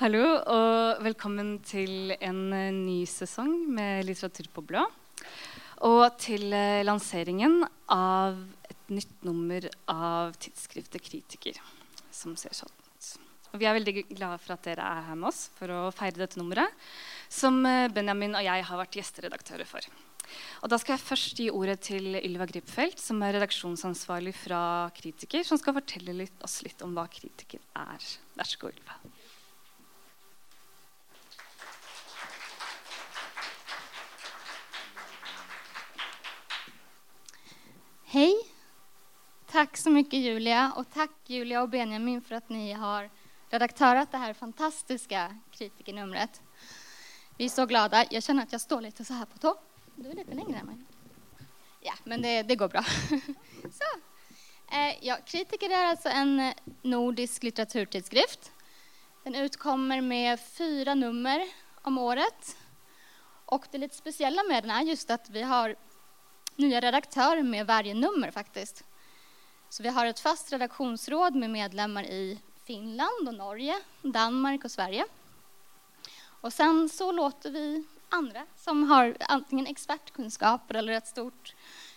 Hallo og velkommen til en eh, ny sesong med Litteratur på blå. Og til eh, lanseringen av et nytt nummer av tidsskriftet Kritiker. Som ser sånn ut. Og vi er veldig glade for at dere er her med oss for å feire dette nummeret. Som eh, Benjamin og jeg har vært gjesteredaktører for. Og da skal jeg først gi ordet til Ylva Gripfeldt, som er redaksjonsansvarlig fra Kritiker, som skal fortelle litt, oss litt om hva Kritiker er. Vær så god, Ylva. Hej! Tack så mycket Julia och tack Julia och Benjamin för att ni har redaktörat det här fantastiska kritikernumret. Vi är så glada. Jag känner att jag står lite så här på tå. Du är lite längre än mig. Ja, men det, det går bra. så. Eh, ja, kritiker är alltså en nordisk litteraturtidskrift. Den utkommer med fyra nummer om året. Och det lite speciella med den är just att vi har nya redaktörer med varje nummer faktiskt. Så vi har ett fast redaktionsråd med medlemmar i Finland och Norge, Danmark och Sverige. Och sen så låter vi andra som har antingen expertkunskaper eller ett stort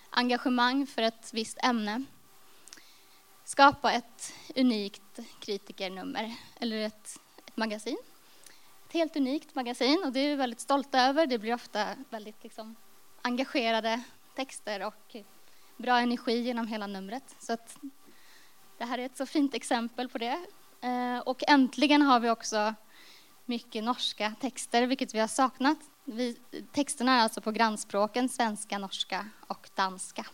engagemang för ett visst ämne skapa ett unikt kritikernummer eller ett, ett magasin. Ett helt unikt magasin och det är vi väldigt stolta över. Det blir ofta väldigt liksom, engagerade texter och bra energi genom hela numret. Så att det här är ett så fint exempel på det. Eh, och äntligen har vi också mycket norska texter, vilket vi har saknat. Vi, texterna är alltså på grannspråken svenska, norska och danska.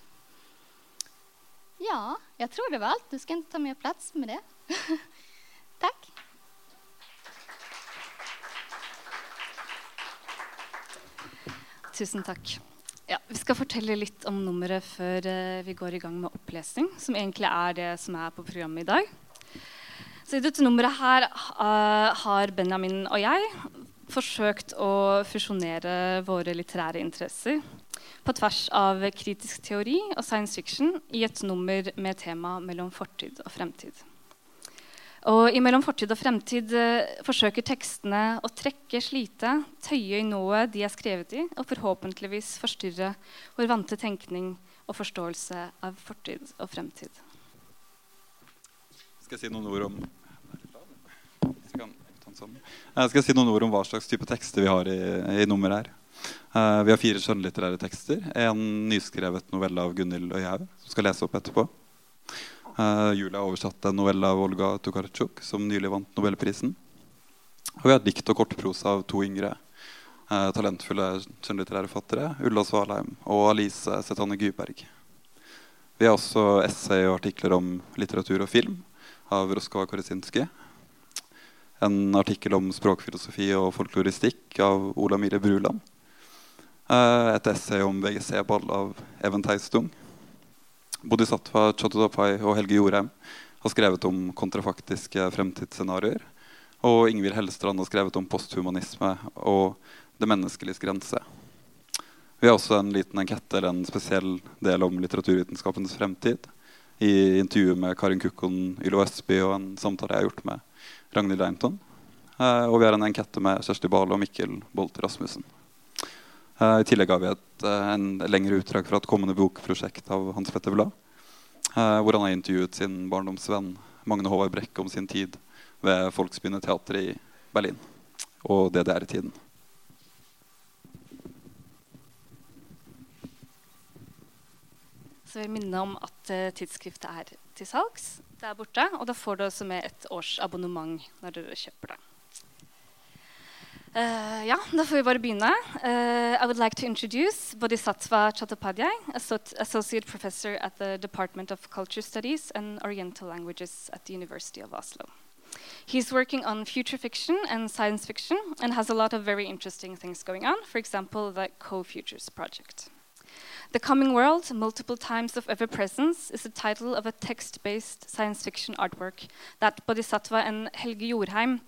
Ja, jag tror det var allt. Du ska inte ta mer plats med det. Tack. Tusen takk. Ja, vi skal fortelle litt om nummeret før uh, vi går i gang med opplesning, som egentlig er det som er på programmet i dag. Så I dette nummeret her uh, har Benjamin og jeg forsøkt å fusjonere våre litterære interesser på tvers av kritisk teori og science fiction i et nummer med tema mellom fortid og fremtid. Og i Mellom fortid og fremtid eh, forsøker tekstene å trekke, slite, tøye i noe de er skrevet i, og forhåpentligvis forstyrre vår vante tenkning og forståelse av fortid og fremtid. Skal jeg si noen ord om jeg skal si noen ord om hva slags type tekster vi har i, i nummeret her. Uh, vi har fire skjønnlitterære tekster. En nyskrevet novelle av Gunhild Øyhaug, som skal lese opp etterpå. Uh, har oversatt en novelle av Olga Tokarczuk, som nylig vant Nobelprisen. Og vi har dikt og kortprosa av to yngre uh, talentfulle skjønnlitterære forfattere, Ulla Svalheim og Alice Setane Gyberg. Vi har også essay og artikler om litteratur og film av Roskova Koresinski. En artikkel om språkfilosofi og folkloristikk av Ola Mire Bruland. Uh, et essay om VGC-ball av Even Teistung. Bodhisattva Chotodopai og Helge Jorheim har skrevet om kontrafaktiske fremtidsscenarioer. Og Ingvild Hellestrand har skrevet om posthumanisme og det menneskeliges grense. Vi har også en liten enkette eller en spesiell del om litteraturvitenskapens fremtid. I intervjuet med Karin Kukkon, Ylo Østby og en samtale jeg har gjort med Ragnhild Einton. Eh, og vi har en enkette med Kjersti Bale og Mikkel Bolt Rasmussen. Uh, I tillegg har vi et uh, en lengre utdrag fra et kommende bokprosjekt av Hans Petter Blad. Hvor han har intervjuet sin barndomsvenn Magne Håvard Brekke om sin tid ved Folksbyene teater i Berlin og DDR-tiden. Så jeg vil minne om at tidsskriftet er til salgs der borte. Og da får du også med et års abonnement når du kjøper det. Uh, ja, da får vi bare begynne. Uh, I would like to introduce Bodhisattva Chattopadhyay, Associate Professor at the Department of Culture Studies and Oriental Languages at the University of Oslo. He's working on future fiction and science fiction and has a lot of very interesting things going on, for example, the Co-Futures project. The Coming World, Multiple Times of Ever Presence, is the title of a text-based science fiction artwork that Bodhisattva and Helge Jorheim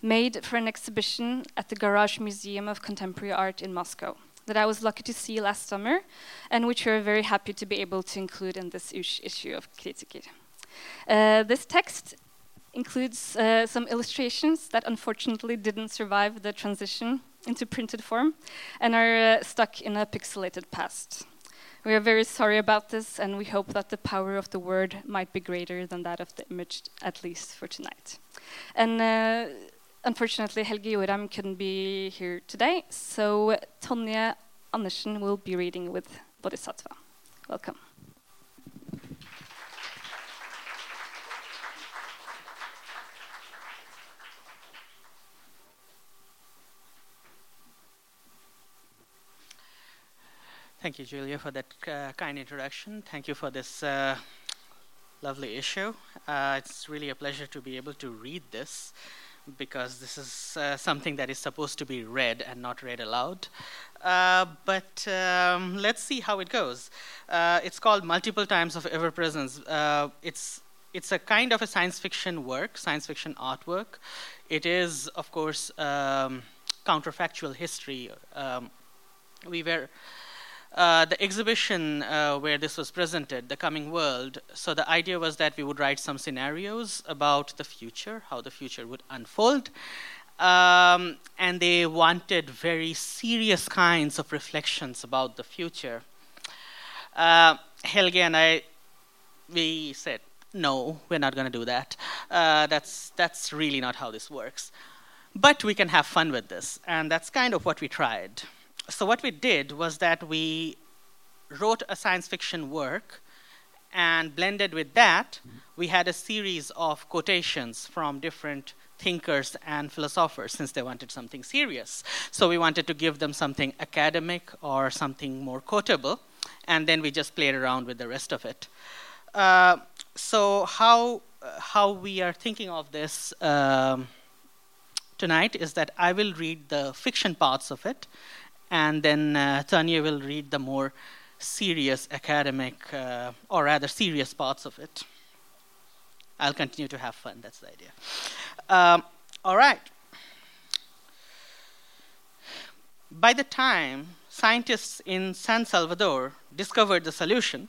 made for an exhibition at the Garage Museum of Contemporary Art in Moscow that I was lucky to see last summer and which we're very happy to be able to include in this issue of Kritiker. Uh, this text includes uh, some illustrations that unfortunately didn't survive the transition into printed form and are uh, stuck in a pixelated past. We are very sorry about this, and we hope that the power of the word might be greater than that of the image, at least for tonight. And uh, unfortunately, Helge Joram couldn't be here today, so Tonje Andersen will be reading with Bodhisattva. Welcome. Thank you, Julia, for that uh, kind introduction. Thank you for this uh, lovely issue. Uh, it's really a pleasure to be able to read this because this is uh, something that is supposed to be read and not read aloud. Uh, but um, let's see how it goes. Uh, it's called Multiple Times of Ever Presence. it's it's a kind of a science fiction work, science fiction artwork. It is, of course, um, counterfactual history. Um, we were uh, the exhibition uh, where this was presented, The Coming World, so the idea was that we would write some scenarios about the future, how the future would unfold. Um, and they wanted very serious kinds of reflections about the future. Uh, Helge and I, we said, no, we're not going to do that. Uh, that's, that's really not how this works. But we can have fun with this, and that's kind of what we tried so what we did was that we wrote a science fiction work and blended with that we had a series of quotations from different thinkers and philosophers since they wanted something serious. So we wanted to give them something academic or something more quotable and then we just played around with the rest of it. Uh, so how how we are thinking of this um, tonight is that i will read the fiction parts of it and then uh, Tanya will read the more serious academic, uh, or rather serious parts of it. I'll continue to have fun, that's the idea. Um, all right. By the time scientists in San Salvador discovered the solution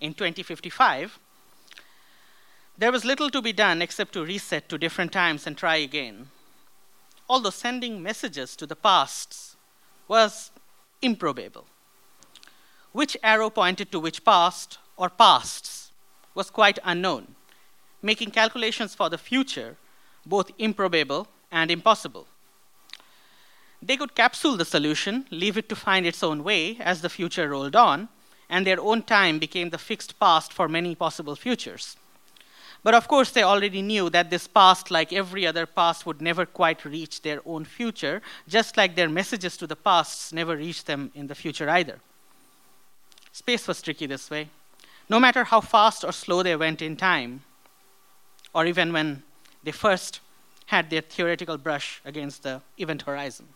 in 2055, there was little to be done except to reset to different times and try again. Although sending messages to the pasts was improbable. Which arrow pointed to which past or pasts was quite unknown, making calculations for the future both improbable and impossible. They could capsule the solution, leave it to find its own way as the future rolled on, and their own time became the fixed past for many possible futures. But of course, they already knew that this past, like every other past, would never quite reach their own future, just like their messages to the pasts never reached them in the future either. Space was tricky this way. No matter how fast or slow they went in time, or even when they first had their theoretical brush against the event horizon.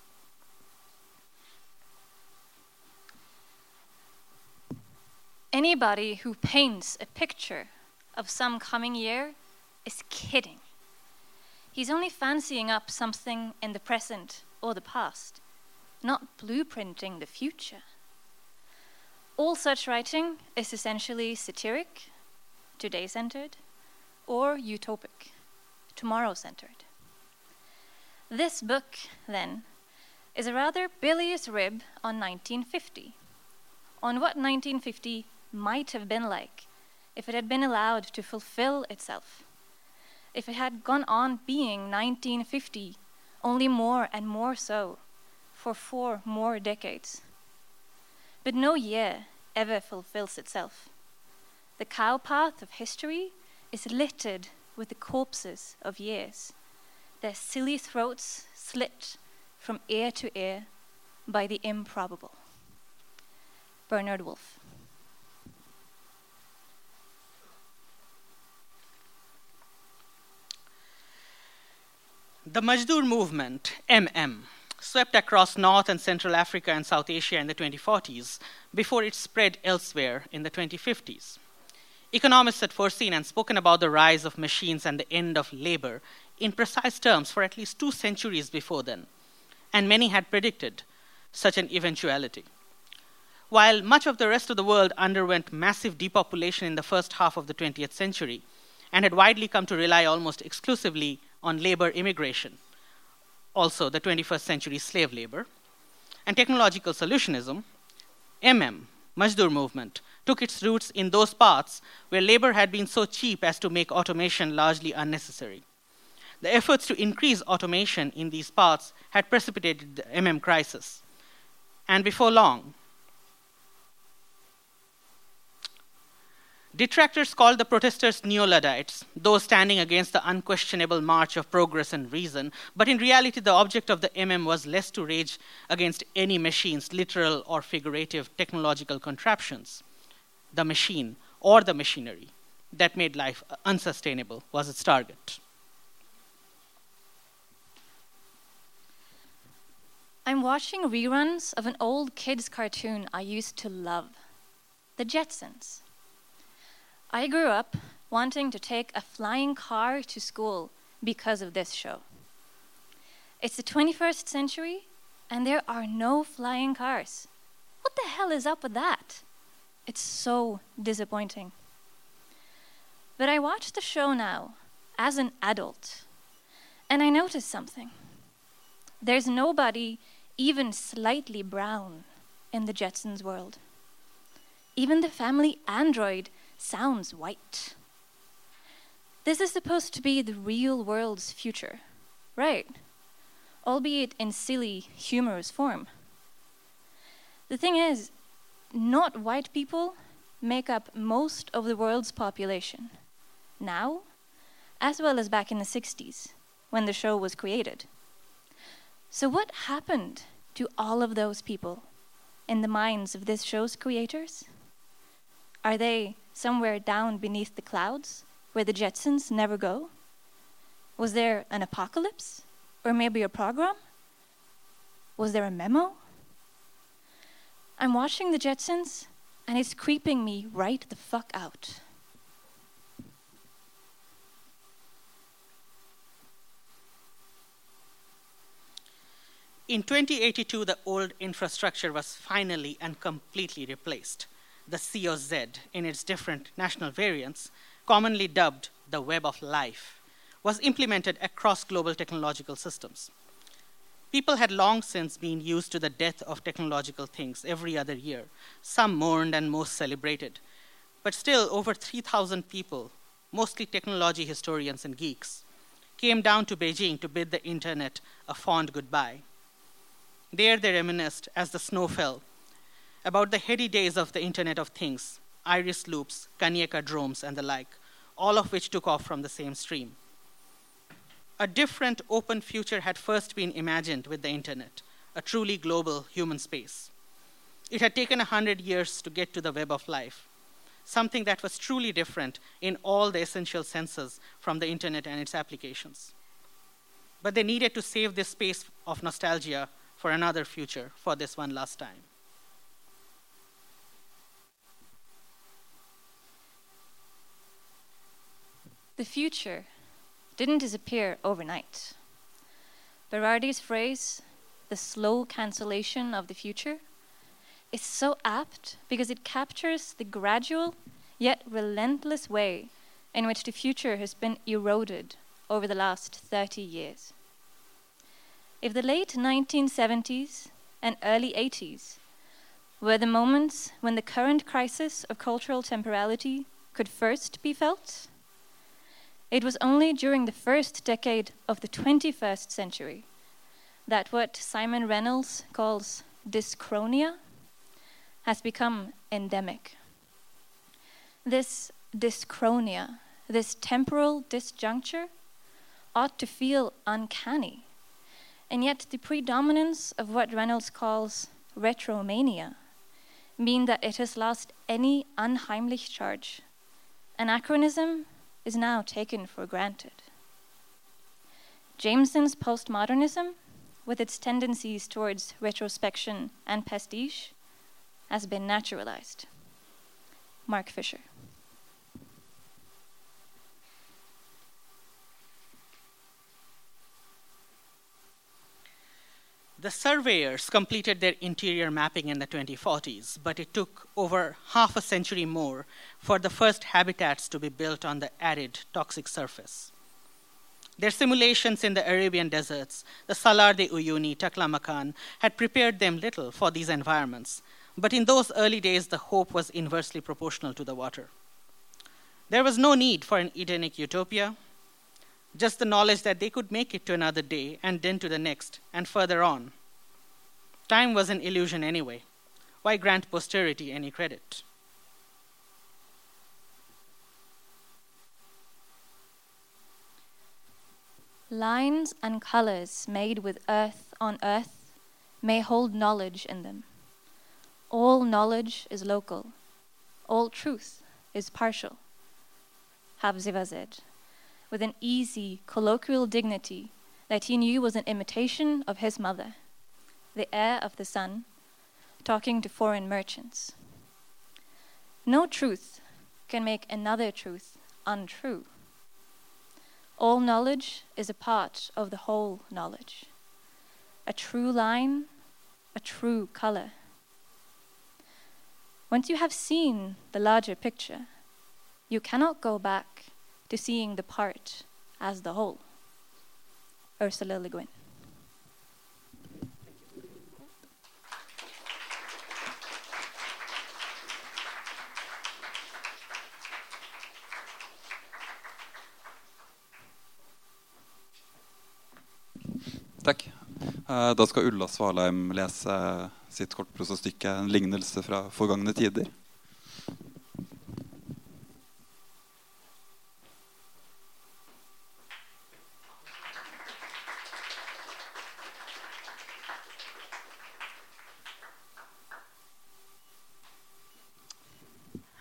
Anybody who paints a picture of some coming year is kidding. He's only fancying up something in the present or the past, not blueprinting the future. All such writing is essentially satiric, today centered, or utopic, tomorrow centered. This book, then, is a rather bilious rib on 1950, on what 1950 might have been like if it had been allowed to fulfill itself, if it had gone on being 1950, only more and more so, for four more decades. But no year ever fulfills itself. The cow path of history is littered with the corpses of years, their silly throats slit from ear to ear by the improbable. Bernard Wolfe. The Majdoor movement, MM, swept across North and Central Africa and South Asia in the 2040s before it spread elsewhere in the 2050s. Economists had foreseen and spoken about the rise of machines and the end of labor in precise terms for at least two centuries before then, and many had predicted such an eventuality. While much of the rest of the world underwent massive depopulation in the first half of the 20th century, and had widely come to rely almost exclusively on labor immigration, also the 21st century slave labor, and technological solutionism, MM, Majdur movement, took its roots in those parts where labor had been so cheap as to make automation largely unnecessary. The efforts to increase automation in these parts had precipitated the MM crisis. And before long, Detractors called the protesters neo Luddites, those standing against the unquestionable march of progress and reason, but in reality, the object of the MM was less to rage against any machines, literal or figurative technological contraptions. The machine or the machinery that made life unsustainable was its target. I'm watching reruns of an old kids' cartoon I used to love The Jetsons. I grew up wanting to take a flying car to school because of this show. It's the 21st century, and there are no flying cars. What the hell is up with that? It's so disappointing. But I watch the show now as an adult, and I notice something. There's nobody even slightly brown in the Jetsons world. Even the family android sounds white. This is supposed to be the real world's future, right? Albeit in silly, humorous form. The thing is, not white people make up most of the world's population, now, as well as back in the 60s, when the show was created. So, what happened to all of those people in the minds of this show's creators? Are they somewhere down beneath the clouds where the Jetsons never go? Was there an apocalypse? Or maybe a program? Was there a memo? I'm watching the Jetsons and it's creeping me right the fuck out. In 2082, the old infrastructure was finally and completely replaced the COZ in its different national variants, commonly dubbed the web of life, was implemented across global technological systems. People had long since been used to the death of technological things every other year, some mourned and most celebrated. But still, over 3,000 people, mostly technology historians and geeks, came down to Beijing to bid the internet a fond goodbye. There they reminisced as the snow fell about the heady days of the Internet of Things, iris loops, Kanieka drones, and the like, all of which took off from the same stream. A different open future had first been imagined with the Internet, a truly global human space. It had taken a hundred years to get to the web of life, something that was truly different in all the essential senses from the Internet and its applications. But they needed to save this space of nostalgia for another future, for this one last time. The future didn't disappear overnight. Berardi's phrase, the slow cancellation of the future, is so apt because it captures the gradual yet relentless way in which the future has been eroded over the last 30 years. If the late 1970s and early 80s were the moments when the current crisis of cultural temporality could first be felt, it was only during the first decade of the 21st century that what Simon Reynolds calls dyschronia has become endemic. This dyschronia, this temporal disjuncture, ought to feel uncanny. And yet, the predominance of what Reynolds calls retromania mean that it has lost any unheimlich charge. Anachronism is now taken for granted. Jameson's postmodernism, with its tendencies towards retrospection and pastiche, has been naturalized. Mark Fisher. The surveyors completed their interior mapping in the 2040s, but it took over half a century more for the first habitats to be built on the arid, toxic surface. Their simulations in the Arabian deserts, the Salar de Uyuni, Taklamakan, had prepared them little for these environments, but in those early days, the hope was inversely proportional to the water. There was no need for an Edenic utopia, just the knowledge that they could make it to another day and then to the next and further on. Time was an illusion anyway. Why grant posterity any credit? Lines and colors made with earth on earth may hold knowledge in them. All knowledge is local, all truth is partial. Habziva said, with an easy, colloquial dignity that he knew was an imitation of his mother, the heir of the sun, talking to foreign merchants. No truth can make another truth untrue. All knowledge is a part of the whole knowledge. A true line, a true color. Once you have seen the larger picture, you cannot go back to seeing the part as the whole. Ursula Le Guin. Takk. Eh, Da skal Ulla Svalheim lese sitt kortprosastykke 'En lignelse fra forgangne tider'.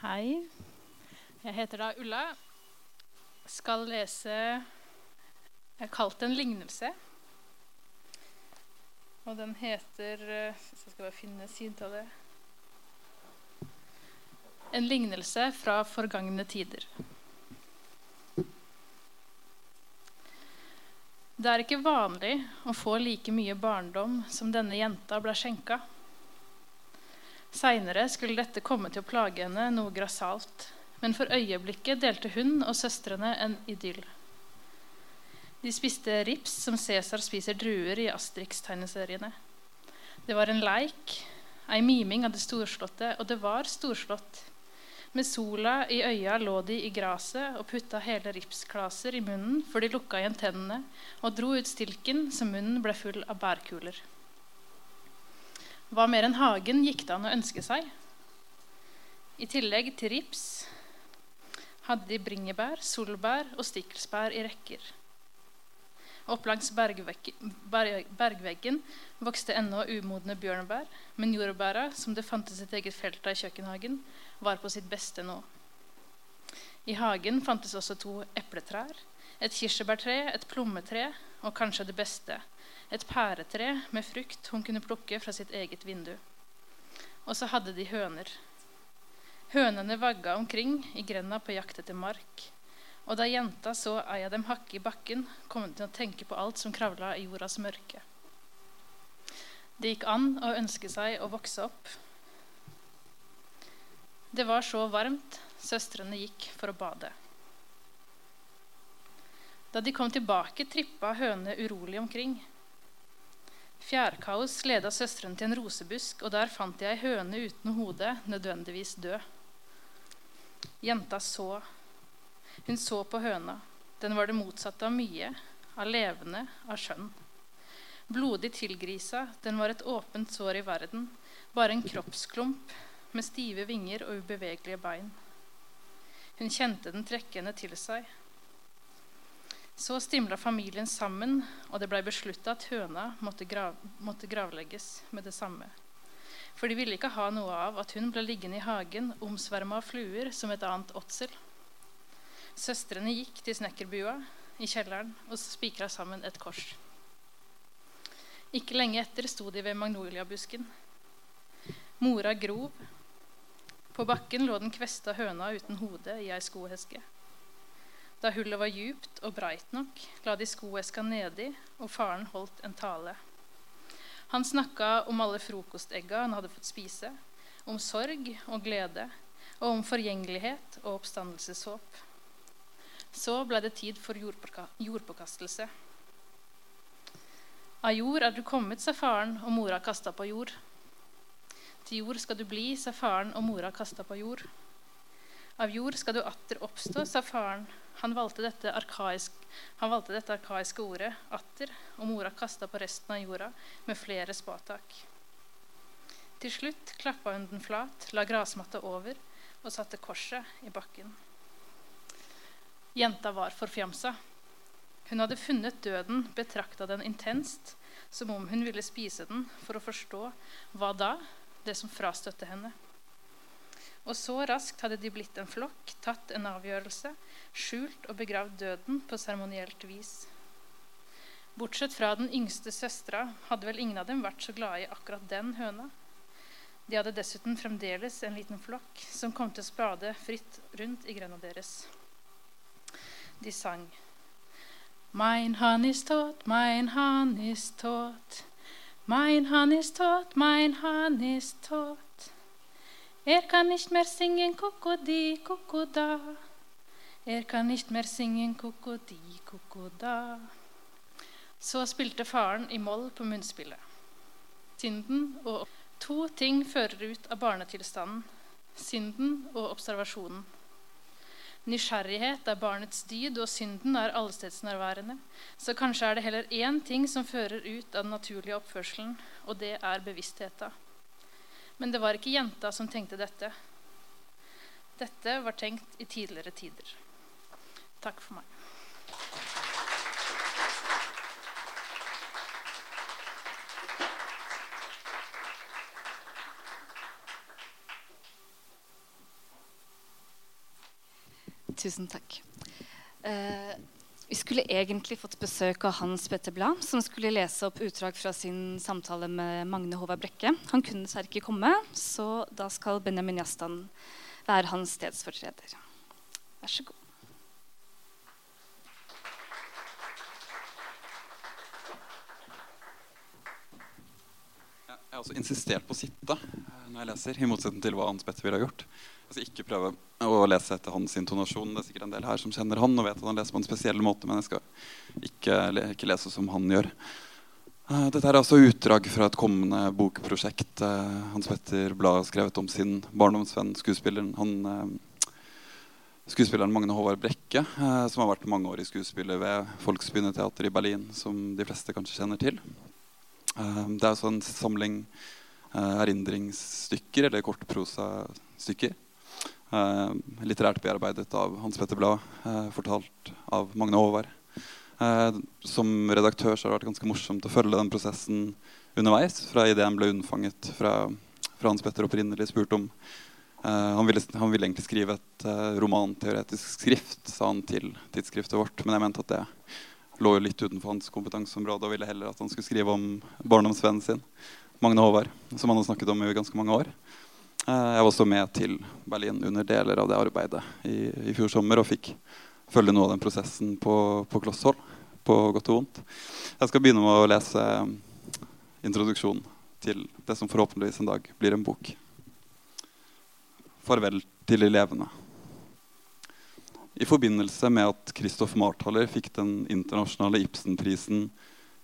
Hei. Jeg heter da Ulla. Skal lese Jeg har kalt en lignelse. Og den heter eh, Hvis jeg skal bare finne sidetallet En lignelse fra forgangne tider. Det er ikke vanlig å få like mye barndom som denne jenta ble skjenka. Seinere skulle dette komme til å plage henne noe grassat, men for øyeblikket delte hun og søstrene en idyll. De spiste rips som Cæsar spiser druer i Asterix-tegneseriene. Det var en leik, ei miming av det storslåtte, og det var storslått. Med sola i øya lå de i gresset og putta hele ripsklaser i munnen før de lukka igjen tennene og dro ut stilken så munnen ble full av bærkuler. Hva mer enn hagen gikk det an å ønske seg? I tillegg til rips hadde de bringebær, solbær og stikkelsbær i rekker. Opp langs bergveggen vokste ennå umodne bjørnebær, men jordbæra, som det fantes et eget felt av i kjøkkenhagen, var på sitt beste nå. I hagen fantes også to epletrær, et kirsebærtre, et plommetre og kanskje det beste, et pæretre med frukt hun kunne plukke fra sitt eget vindu. Og så hadde de høner. Hønene vagga omkring i grenda på jakt etter mark. Og da jenta så ei av dem hakke i bakken, kom hun til å tenke på alt som kravla i jordas mørke. Det gikk an å ønske seg å vokse opp. Det var så varmt, søstrene gikk for å bade. Da de kom tilbake, trippa hønene urolig omkring. Fjærkaos leda søstrene til en rosebusk, og der fant de ei høne uten hode, nødvendigvis død. Jenta så. Hun så på høna. Den var det motsatte av mye, av levende, av skjønn. Blodig tilgrisa, den var et åpent sår i verden, bare en kroppsklump med stive vinger og ubevegelige bein. Hun kjente den trekke henne til seg. Så stimla familien sammen, og det blei beslutta at høna måtte, grav, måtte gravlegges med det samme. For de ville ikke ha noe av at hun ble liggende i hagen omsverma av fluer som et annet åtsel. Søstrene gikk til snekkerbua i kjelleren og spikra sammen et kors. Ikke lenge etter sto de ved magnoliabusken. Mora grov. På bakken lå den kvesta høna uten hode i ei skoeske. Da hullet var djupt og breit nok, la de skoeska nedi, og faren holdt en tale. Han snakka om alle frokostegga han hadde fått spise, om sorg og glede, og om forgjengelighet og oppstandelseshåp. Så ble det tid for jordpåkastelse. Av jord er du kommet, sa faren, og mora kasta på jord. Til jord skal du bli, sa faren, og mora kasta på jord. Av jord skal du atter oppstå, sa faren. Han valgte dette, arkaisk, han valgte dette arkaiske ordet, atter, og mora kasta på resten av jorda med flere spatak. Til slutt klappa hun den flat, la grasmatta over og satte korset i bakken. Jenta var forfjamsa. Hun hadde funnet døden, betrakta den intenst, som om hun ville spise den for å forstå hva da, det som frastøtte henne. Og så raskt hadde de blitt en flokk, tatt en avgjørelse, skjult og begravd døden på seremonielt vis. Bortsett fra den yngste søstera hadde vel ingen av dem vært så glade i akkurat den høna. De hadde dessuten fremdeles en liten flokk som kom til å spade fritt rundt i grenda deres. De sang Mein han is tot, mein han is tot. Mein han is tot, mein han is tot. Er kan nicht mehr singen kokodi, kokoda. Er kan nicht mehr singen kokodi, kokoda. Så spilte faren i moll på munnspillet. Synden og To ting fører ut av barnetilstanden. Synden og observasjonen. Nysgjerrighet er barnets dyd, og synden er allestedsnærværende. Så kanskje er det heller én ting som fører ut av den naturlige oppførselen, og det er bevisstheta. Men det var ikke jenta som tenkte dette. Dette var tenkt i tidligere tider. Takk for meg. Tusen takk. Eh, vi skulle egentlig fått besøk av Hans Petter Blad, som skulle lese opp utdrag fra sin samtale med Magne Håvard Brekke. Han kunne dessverre ikke komme, så da skal Benjamin Jastan være hans stedsfortreder. Vær så god. Jeg har også insistert på å sitte eh, når jeg leser, i motsetning til hva Hans Petter ville ha gjort. Altså ikke prøve å lese etter hans intonasjon. Det er sikkert en del her som kjenner han og vet at han leser på en spesiell måte, men jeg skal ikke, ikke lese som han gjør. Eh, Dette er altså utdrag fra et kommende bokprosjekt eh, Hans Petter Blad har skrevet om sin barndomsvenn, skuespilleren. Han, eh, skuespilleren Magne Håvard Brekke, som har vært mange år i skuespillet ved Folksbyneteater i Berlin, som de fleste kanskje kjenner til. Det er altså en samling erindringsstykker, eller kortprosastykker. Eh, litterært bearbeidet av Hans Petter Blad, eh, fortalt av Magne Håvard. Eh, som redaktør så har det vært ganske morsomt å følge den prosessen underveis. Fra ideen ble unnfanget fra, fra Hans Petter opprinnelig spurte om. Eh, han, ville, han ville egentlig skrive et eh, romanteoretisk skrift, sa han til tidsskriftet vårt. Men jeg mente at det lå jo litt utenfor hans kompetanseområde og ville heller at han skulle skrive om barndomsvennen sin, Magne Håvard, som han har snakket om i ganske mange år. Eh, Jeg var også med til Berlin under deler av det arbeidet i, i fjor sommer og fikk følge noe av den prosessen på, på kloss på godt og vondt. Jeg skal begynne med å lese introduksjonen til det som forhåpentligvis en dag blir en bok. Farvel til elevene. I forbindelse med at Christoph Marthaler fikk den internasjonale Ibsenprisen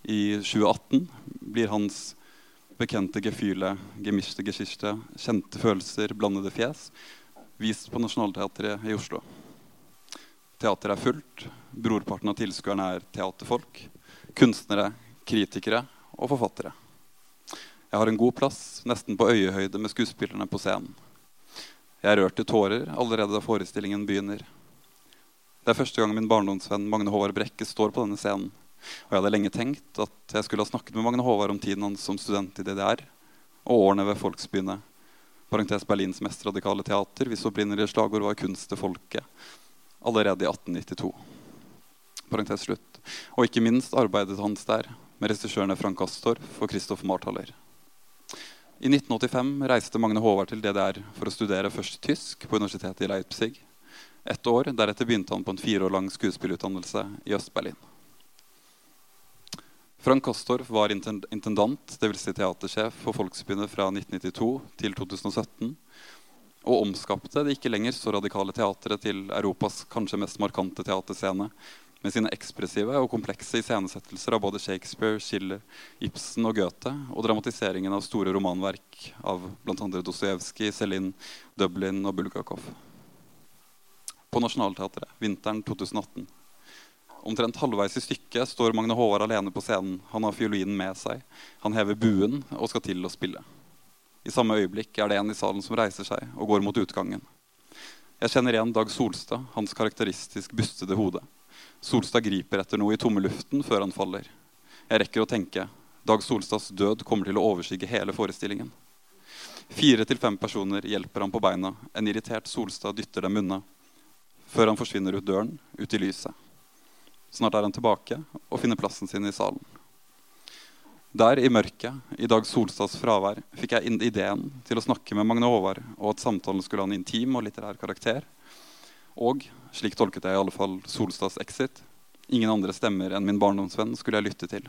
i 2018, blir hans bekjente Gefühle, gemischte Geschichte, kjente følelser, blandede fjes, vist på Nationaltheatret i Oslo. Teateret er fullt. Brorparten av tilskuerne er teaterfolk, kunstnere, kritikere og forfattere. Jeg har en god plass, nesten på øyehøyde med skuespillerne på scenen. Jeg er rørt til tårer allerede da forestillingen begynner. Det er første gang min barndomsvenn Magne Håvard Brekke står på denne scenen. Og jeg hadde lenge tenkt at jeg skulle ha snakket med Magne Håvard om tiden hans som student i DDR og årene ved Folksbyene. Parentes Berlins mest radikale teater, hvis opprinnelige slagord var 'kunst til folket'. Allerede i 1892. Parentes slutt. Og ikke minst arbeidet hans der med regissørene Frank Astorf og Christoph Marthaler. I 1985 reiste Magne Håvard til DDR for å studere først tysk på universitetet i Leipzig. Ett år, Deretter begynte han på en fire år lang skuespillutdannelse i Øst-Berlin. Frank Kostorf var intendant, dvs. Si teatersjef for Folksbyendet fra 1992 til 2017. Og omskapte det ikke lenger så radikale teatret til Europas kanskje mest markante teaterscene med sine ekspressive og komplekse iscenesettelser av både Shakespeare, Schiller, Ibsen og Goethe, og dramatiseringen av store romanverk av bl.a. Dostojevskij, Celine, Dublin og Bulgakov. På Nationaltheatret vinteren 2018. Omtrent halvveis i stykket står Magne Håvard alene på scenen. Han har fiolinen med seg. Han hever buen og skal til å spille. I samme øyeblikk er det en i salen som reiser seg og går mot utgangen. Jeg kjenner igjen Dag Solstad, hans karakteristisk bustede hode. Solstad griper etter noe i tomme luften før han faller. Jeg rekker å tenke. Dag Solstads død kommer til å overskygge hele forestillingen. Fire til fem personer hjelper ham på beina. En irritert Solstad dytter dem unna. Før han forsvinner ut døren, ut i lyset. Snart er han tilbake og finner plassen sin i salen. Der i mørket, i Dag Solstads fravær, fikk jeg ideen til å snakke med Magne Håvard, og at samtalen skulle ha en intim og litterær karakter. Og, slik tolket jeg i alle fall Solstads exit, ingen andre stemmer enn min barndomsvenn skulle jeg lytte til.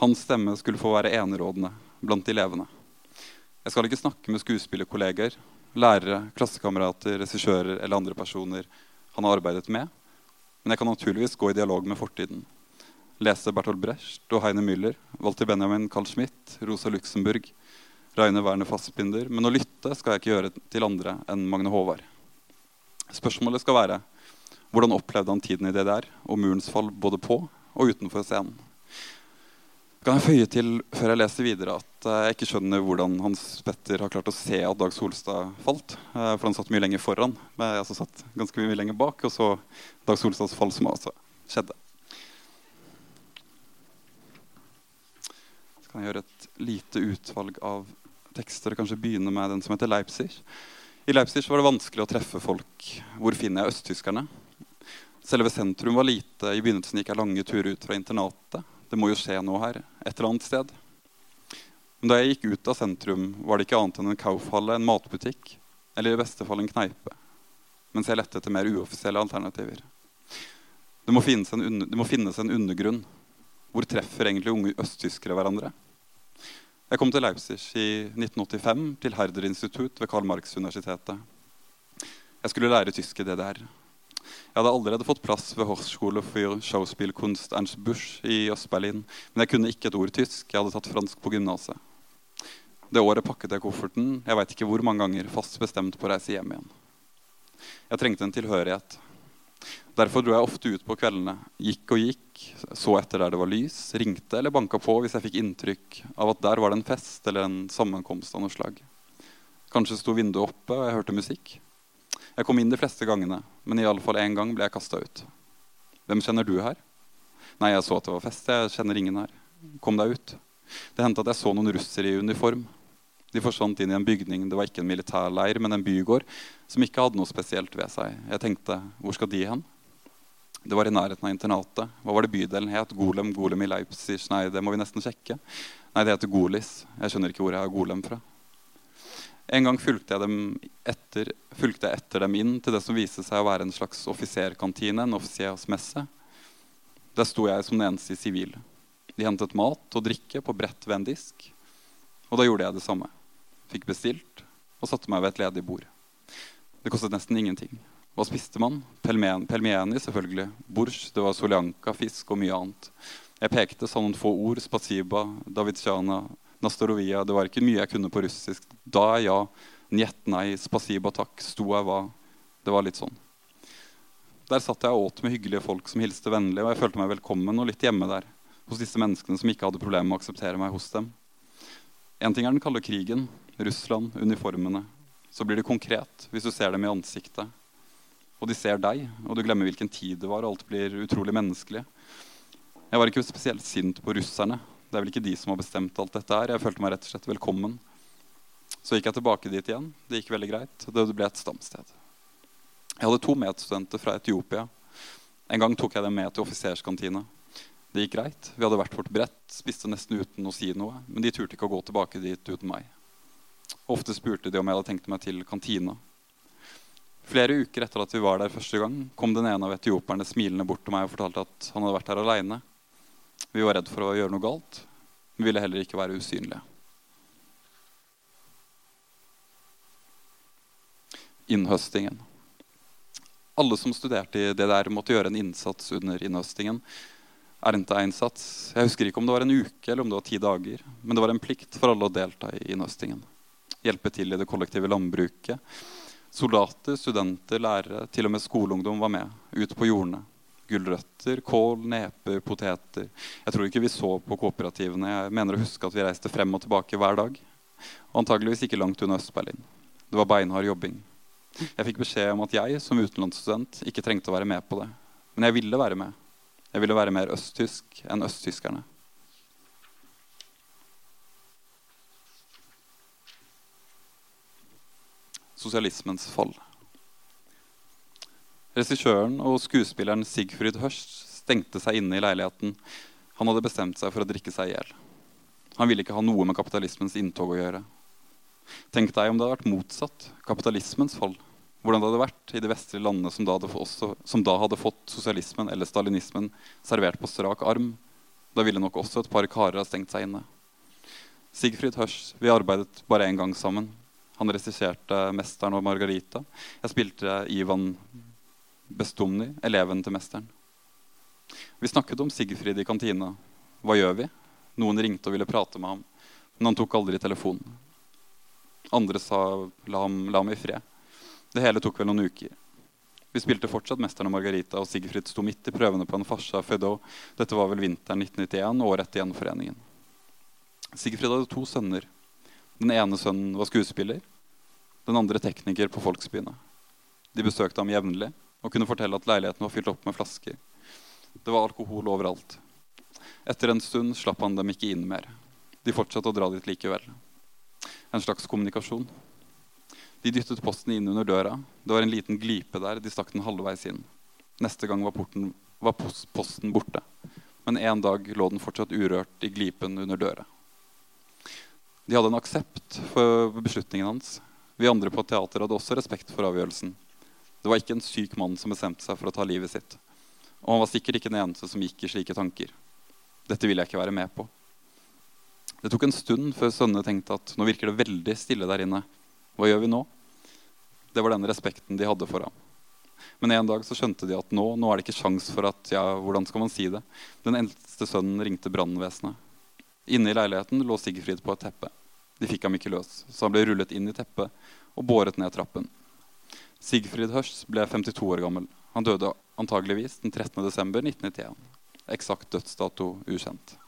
Hans stemme skulle få være enerådende blant de levende. Jeg skal ikke snakke med skuespillerkolleger, lærere, klassekamerater, regissører eller andre personer han har arbeidet med, men jeg kan naturligvis gå i dialog med fortiden. Lese Bertolt Brecht og Heine Müller, Walter Benjamin Carl Schmidt, Rosa Luxemburg, Reine Werner Fassbinder. Men å lytte skal jeg ikke gjøre til andre enn Magne Håvard. Spørsmålet skal være hvordan opplevde han tiden i DDR og murens fall både på og utenfor scenen. Kan jeg føye til før jeg leser videre at jeg ikke skjønner hvordan Hans Petter har klart å se at Dag Solstad falt. Eh, for han satt mye lenger foran. Men jeg altså satt ganske mye lenger bak. Og så Dag Solstads fall, som altså skjedde. Så kan jeg gjøre et lite utvalg av tekster. og Kanskje begynne med den som heter Leipzig. I Leipzig var det vanskelig å treffe folk. Hvor finner jeg østtyskerne? Selve sentrum var lite. I begynnelsen gikk jeg lange turer ut fra internatet. Det må jo skje noe her. Et eller annet sted. Men da jeg gikk ut av sentrum, var det ikke annet enn en Kaufhalle, en matbutikk eller i beste fall en kneipe. Mens jeg lette etter mer uoffisielle alternativer. Det må, en, det må finnes en undergrunn. Hvor treffer egentlig unge østtyskere hverandre? Jeg kom til Leipzig i 1985, til Herder institutt ved Karl Marx-universitetet. Jeg skulle lære tysk i DDR. Jeg hadde allerede fått plass ved Hochschule für Schauspielkunst Ernst Busch i Øst-Berlin, men jeg kunne ikke et ord tysk. Jeg hadde tatt fransk på gymnaset. Det året pakket jeg kofferten jeg vet ikke hvor mange ganger, fast bestemt på å reise hjem igjen. Jeg trengte en tilhørighet. Derfor dro jeg ofte ut på kveldene. Gikk og gikk, så etter der det var lys, ringte eller banka på hvis jeg fikk inntrykk av at der var det en fest eller en sammenkomst av noe slag. Kanskje sto vinduet oppe, og jeg hørte musikk. Jeg kom inn de fleste gangene, men i alle fall én gang ble jeg kasta ut. Hvem kjenner du her? Nei, jeg så at det var fest. Jeg kjenner ingen her. Kom deg ut. Det hendte at jeg så noen russere i uniform. De forsvant inn i en bygning. Det var ikke en militærleir, men en bygård som ikke hadde noe spesielt ved seg. Jeg tenkte, hvor skal de hen? Det var i nærheten av internatet. Hva var det bydelen het? Golem, Golem i Leipzig? Nei, det må vi nesten sjekke. Nei, det heter Golis. Jeg skjønner ikke hvor jeg har Golem fra. En gang fulgte jeg, etter, fulgte jeg, etter, dem inn til det som viste seg å være en slags offiserkantine, en offisersmesse. Der sto jeg som den eneste i sivil. De hentet mat og drikke på brett ved en disk. Og da gjorde jeg det samme. Fikk bestilt og satte meg ved et ledig bord. Det kostet nesten ingenting. Hva spiste man? Pelmen, pelmeni, selvfølgelig. Borsch, det var soljanka, fisk og mye annet. Jeg pekte, sa noen få ord. Spasiba, davidsjana, nastorovia. Det var ikke mye jeg kunne på russisk. Da ja. Njet, nei. Spasiba, takk. Sto jeg hva. Det var litt sånn. Der satt jeg og åt med hyggelige folk som hilste vennlig, og jeg følte meg velkommen og litt hjemme der. Hos disse menneskene som ikke hadde problemer med å akseptere meg hos dem. En ting er den kalde krigen, Russland, uniformene. Så blir det konkret hvis du ser dem i ansiktet og de ser deg, og du glemmer hvilken tid det var, og alt blir utrolig menneskelig. Jeg var ikke spesielt sint på russerne. Det er vel ikke de som har bestemt alt dette her. Jeg følte meg rett og slett velkommen. Så gikk jeg tilbake dit igjen. Det gikk veldig greit. Det ble et stamsted. Jeg hadde to medstudenter fra Etiopia. En gang tok jeg dem med til offiserskantina. Det gikk greit. Vi hadde hvert vårt brett, spiste nesten uten å si noe. Men de turte ikke å gå tilbake dit uten meg. Ofte spurte de om jeg hadde tenkt meg til kantina. Flere uker etter at vi var der første gang, kom den ene av etioperne smilende bort til meg og fortalte at han hadde vært her aleine. Vi var redd for å gjøre noe galt. Vi ville heller ikke være usynlige. Innhøstingen. Alle som studerte i det der, måtte gjøre en innsats under innhøstingen. Ernta-innsats. Jeg husker ikke om det var en uke eller om det var ti dager. Men det var en plikt for alle å delta i innhøstingen. Hjelpe til i det kollektive landbruket. Soldater, studenter, lærere, til og med skoleungdom var med. Ut på jordene. Gulrøtter, kål, neper, poteter. Jeg tror ikke vi så på kooperativene. Jeg mener å huske at vi reiste frem og tilbake hver dag. Og antageligvis ikke langt unna Øst-Berlin. Det var beinhard jobbing. Jeg fikk beskjed om at jeg som utenlandsstudent ikke trengte å være med på det. Men jeg ville være med. Jeg ville være mer østtysk enn østtyskerne. Sosialismens fall. Regissøren og skuespilleren Sigfrid Hørst stengte seg inne i leiligheten. Han hadde bestemt seg for å drikke seg i hjel. Han ville ikke ha noe med kapitalismens inntog å gjøre. Tenk deg om det hadde vært motsatt. Kapitalismens fall. Hvordan det hadde vært i de vestlige landene som da, også, som da, hadde fått sosialismen eller stalinismen servert på strak arm. Da ville nok også et par karer ha stengt seg inne. Sigfrid Hørs, vi arbeidet bare én gang sammen. Han regisserte 'Mesteren og Margarita'. Jeg spilte Ivan Bestumny, eleven til mesteren. Vi snakket om Sigfrid i kantina. Hva gjør vi? Noen ringte og ville prate med ham, men han tok aldri telefonen. Andre sa la ham, la ham i fred. Det hele tok vel noen uker. Vi spilte fortsatt 'Mesteren og Margarita', og Sigfrid sto midt i prøvene på en farsa Fedot. Dette var vel vinteren 1991, året etter gjenforeningen. Sigfrid hadde to sønner. Den ene sønnen var skuespiller. Den andre tekniker på Folksbyene. De besøkte ham jevnlig og kunne fortelle at leiligheten var fylt opp med flasker. Det var alkohol overalt. Etter en stund slapp han dem ikke inn mer. De fortsatte å dra dit likevel en slags kommunikasjon. De dyttet posten inn under døra. Det var en liten glipe der. De stakk den halvveis inn. Neste gang var, porten, var posten borte. Men en dag lå den fortsatt urørt i glipen under døra. De hadde en aksept for beslutningen hans. Vi andre på teater hadde også respekt for avgjørelsen. Det var ikke en syk mann som bestemte seg for å ta livet sitt. Og han var sikkert ikke den eneste som gikk i slike tanker. Dette vil jeg ikke være med på. Det tok en stund før sønnene tenkte at nå virker det veldig stille der inne. Hva gjør vi nå? Det var den respekten de hadde for ham. Men en dag så skjønte de at nå, nå er det ikke sjans for at ja, hvordan skal man si det? Den eldste sønnen ringte brannvesenet. Inne i leiligheten lå Sigfrid på et teppe. De fikk ham ikke løs, så han ble rullet inn i teppet og båret ned trappen. Sigfrid Hørs ble 52 år gammel. Han døde antageligvis den 13. desember 1991. Eksakt dødsdato ukjent.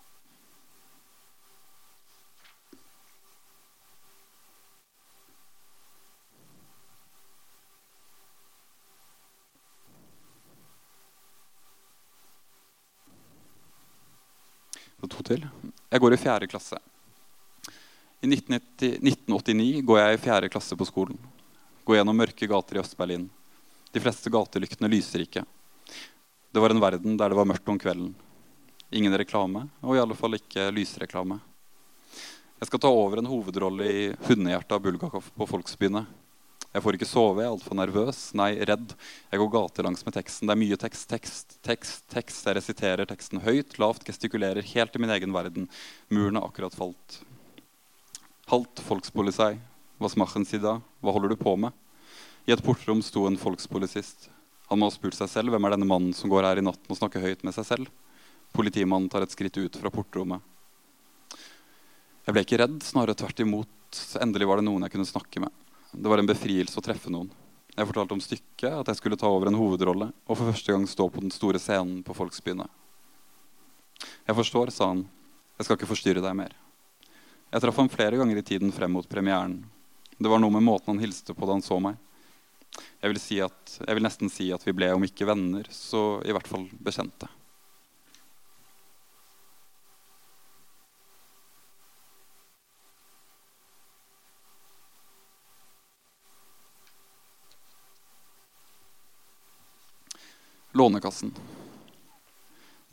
To til. Jeg går i fjerde klasse. I 1989 går jeg i fjerde klasse på skolen. Går gjennom mørke gater i Øst-Berlin. De fleste gatelyktene lyser ikke. Det var en verden der det var mørkt om kvelden. Ingen reklame, og i alle fall ikke lysreklame. Jeg skal ta over en hovedrolle i 'Hundehjertet' av Bulgakov på Folksbyene. Jeg får ikke sove, jeg er altfor nervøs. Nei, redd. Jeg går gatelangs med teksten. Det er mye tekst, tekst, tekst. tekst. Jeg resiterer teksten høyt, lavt, gestikulerer helt i min egen verden. Muren har akkurat falt. Halt, folkspolisei. Hva smachen si da? Hva holder du på med? I et portrom sto en folkspolisist. Han må ha spurt seg selv hvem er denne mannen som går her i natten og snakker høyt med seg selv. Politimannen tar et skritt ut fra portrommet. Jeg ble ikke redd, snarere tvert imot. Endelig var det noen jeg kunne snakke med. Det var en befrielse å treffe noen. Jeg fortalte om stykket, at jeg skulle ta over en hovedrolle og for første gang stå på den store scenen på Folksbyene. Jeg forstår, sa han. Jeg skal ikke forstyrre deg mer. Jeg traff ham flere ganger i tiden frem mot premieren. Det var noe med måten han hilste på da han så meg. Jeg vil, si at, jeg vil nesten si at vi ble, om ikke venner, så i hvert fall bekjente. Lånekassen.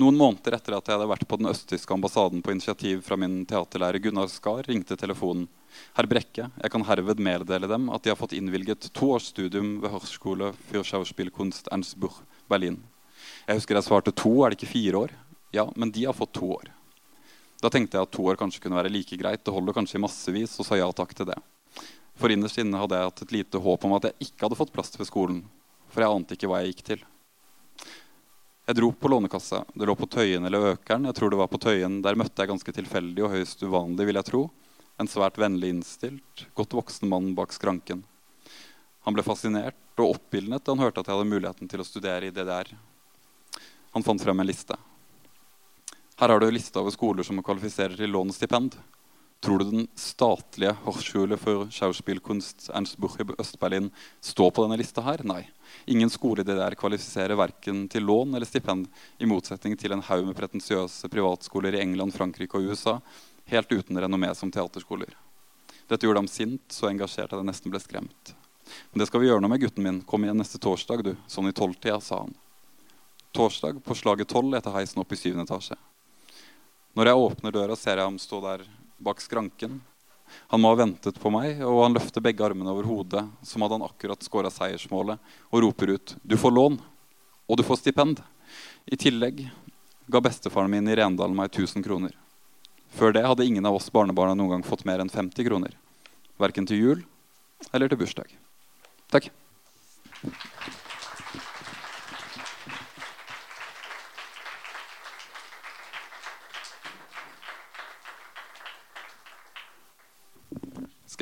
Noen måneder etter at jeg hadde vært på den østtyske ambassaden på initiativ fra min teaterlærer Gunnar Skar, ringte telefonen. Herr Brekke, jeg kan herved meddele dem at de har fått innvilget to års studium ved Hochschule für Schauspielkunst Ernstbuch, Berlin. Jeg husker jeg svarte to, er det ikke fire år? Ja, men de har fått to år. Da tenkte jeg at to år kanskje kunne være like greit. Det holder kanskje i massevis, og sa ja takk til det. For innerst inne hadde jeg hatt et lite håp om at jeg ikke hadde fått plass ved skolen. For jeg ante ikke hva jeg gikk til. Jeg dro på Lånekassa. Det lå på Tøyen eller Økeren. Jeg tror det var på Tøyen. Der møtte jeg ganske tilfeldig og høyst uvanlig, vil jeg tro. En svært vennlig innstilt, godt voksen mann bak skranken. Han ble fascinert og oppildnet da han hørte at jeg hadde muligheten til å studere i DDR. Han fant frem en liste. Her har du en liste over skoler som kvalifiserer til lånestipend. Tror du den statlige Hochschule for Schauspielkunst Ernst Buch i Øst-Berlin står på denne lista her? Nei. Ingen skole i DDR kvalifiserer verken til lån eller stipend, i motsetning til en haug med pretensiøse privatskoler i England, Frankrike og USA, helt uten renommé som teaterskoler. Dette gjorde ham sint, så engasjert at jeg nesten ble skremt. Men det skal vi gjøre noe med, gutten min. Kom igjen neste torsdag, du. Sånn i tolvtida, sa han. Torsdag på slaget tolv etter heisen opp i syvende etasje. Når jeg åpner døra, ser jeg ham stå der bak skranken. Han må ha ventet på meg, og han løfter begge armene over hodet, som hadde han akkurat skåra seiersmålet, og roper ut 'Du får lån, og du får stipend'. I tillegg ga bestefaren min i Rendalen meg 1000 kroner. Før det hadde ingen av oss barnebarna noen gang fått mer enn 50 kroner. Verken til jul eller til bursdag. Takk.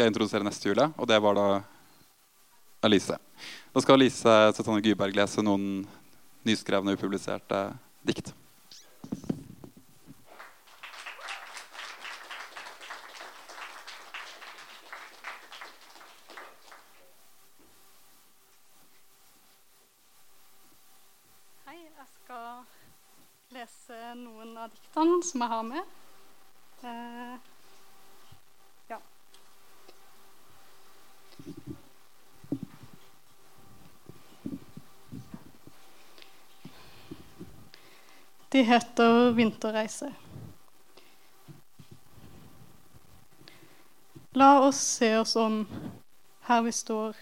Skal jeg introdusere neste jule, og det var da Alice. Da skal Alice Susanne Gyberg lese noen nyskrevne, upubliserte dikt. Lese noen av diktene som jeg har med. Eh, De heter 'Vinterreise'. La oss se oss om her vi står,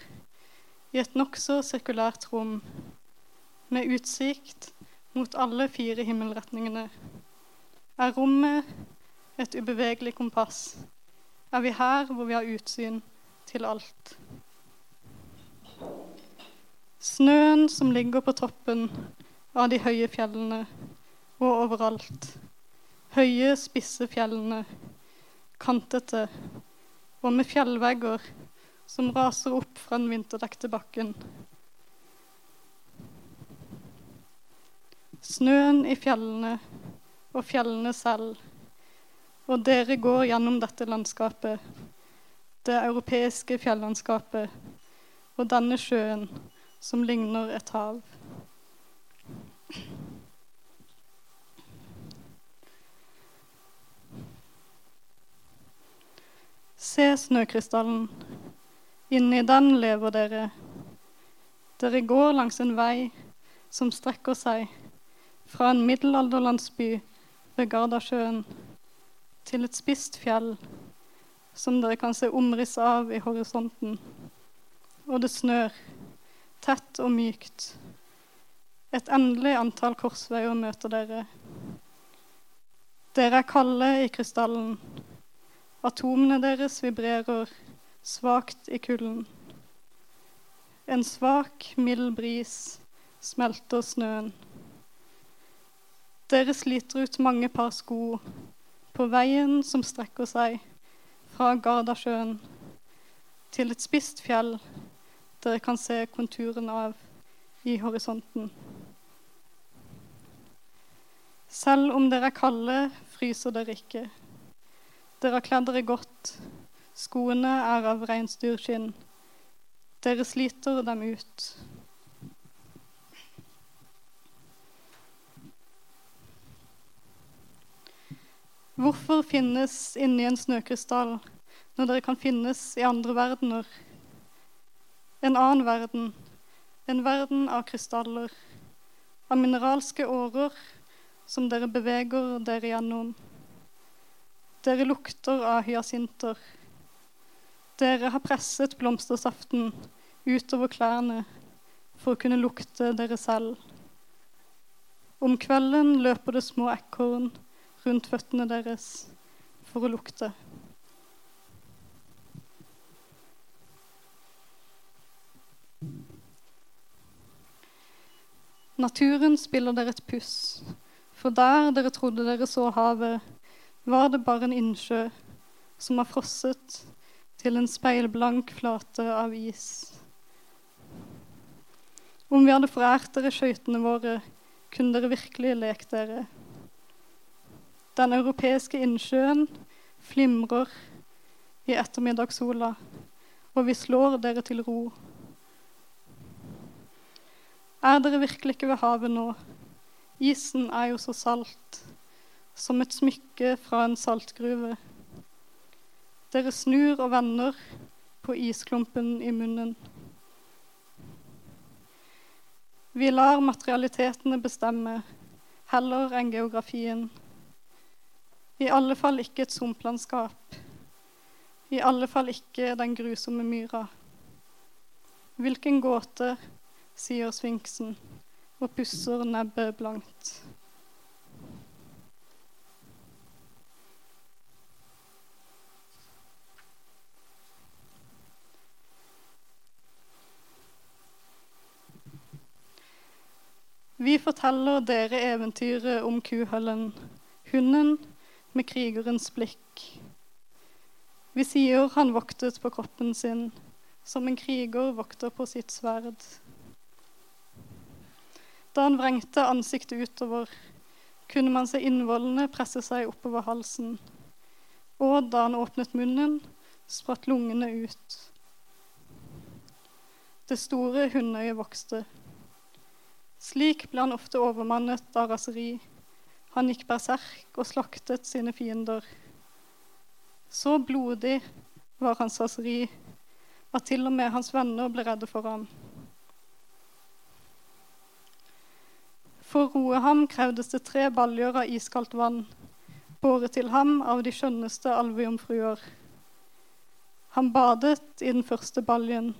i et nokså sirkulært rom, med utsikt mot alle fire himmelretningene. Er rommet et ubevegelig kompass? Er vi her hvor vi har utsyn til alt? Snøen som ligger på toppen av de høye fjellene og overalt. Høye, spisse fjellene, kantete, og med fjellvegger som raser opp fra den vinterdekte bakken. Snøen i fjellene og fjellene selv. Og dere går gjennom dette landskapet, det europeiske fjellandskapet, og denne sjøen som ligner et hav. Se snøkrystallen. Inni den lever dere. Dere går langs en vei som strekker seg fra en middelalderlandsby ved Gardasjøen til et spisst fjell som dere kan se omriss av i horisonten. Og det snør, tett og mykt. Et endelig antall korsveier møter dere. Dere er kalde i krystallen. Atomene deres vibrerer svakt i kulden. En svak, mild bris smelter snøen. Dere sliter ut mange par sko på veien som strekker seg fra Gardasjøen til et spisst fjell dere kan se konturen av i horisonten. Selv om dere er kalde, fryser dere ikke. Dere har kledd dere godt. Skoene er av reinsdyrskinn. Dere sliter dem ut. Hvorfor finnes inni en snøkrystall når dere kan finnes i andre verdener? En annen verden, en verden av krystaller, av mineralske årer som dere beveger dere gjennom. Dere lukter av hyasinter. Dere har presset blomstersaften utover klærne for å kunne lukte dere selv. Om kvelden løper det små ekorn rundt føttene deres for å lukte. Naturen spiller dere et puss, for der dere trodde dere så havet, var det bare en innsjø som har frosset til en speilblank flate av is. Om vi hadde forært dere skøytene våre, kunne dere virkelig lekt dere. Den europeiske innsjøen flimrer i ettermiddagssola, og vi slår dere til ro. Er dere virkelig ikke ved havet nå? Isen er jo så salt, som et smykke fra en saltgruve. Dere snur og vender på isklumpen i munnen. Vi lar materialitetene bestemme heller enn geografien. I alle fall ikke et sumplandskap. I alle fall ikke den grusomme myra. Hvilken gåte, sier sfinksen og pusser nebbet blankt. Vi forteller dere eventyret om kuhøllen, hunden med krigerens blikk. Vi sier han voktet på kroppen sin, som en kriger vokter på sitt sverd. Da han vrengte ansiktet utover, kunne man se innvollene presse seg oppover halsen. Og da han åpnet munnen, spratt lungene ut. Det store hundeøyet vokste. Slik ble han ofte overmannet av raseri. Han gikk berserk og slaktet sine fiender. Så blodig var hans raseri at til og med hans venner ble redde for ham. For å roe ham krevdes det tre baljer av iskaldt vann, båret til ham av de skjønneste alvejomfruer. Han badet i den første baljen,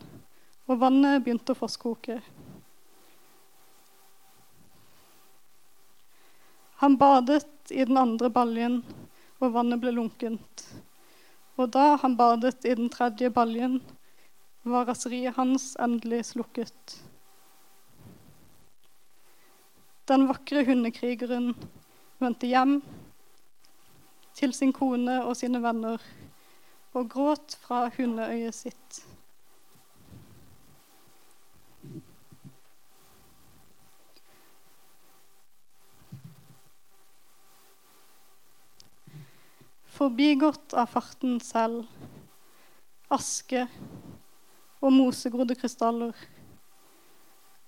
og vannet begynte å fosskoke. Han badet i den andre baljen, og vannet ble lunkent. Og da han badet i den tredje baljen, var raseriet hans endelig slukket. Den vakre hundekrigeren vendte hjem til sin kone og sine venner og gråt fra hundeøyet sitt. Forbigått av farten selv, aske og mosegrodde krystaller.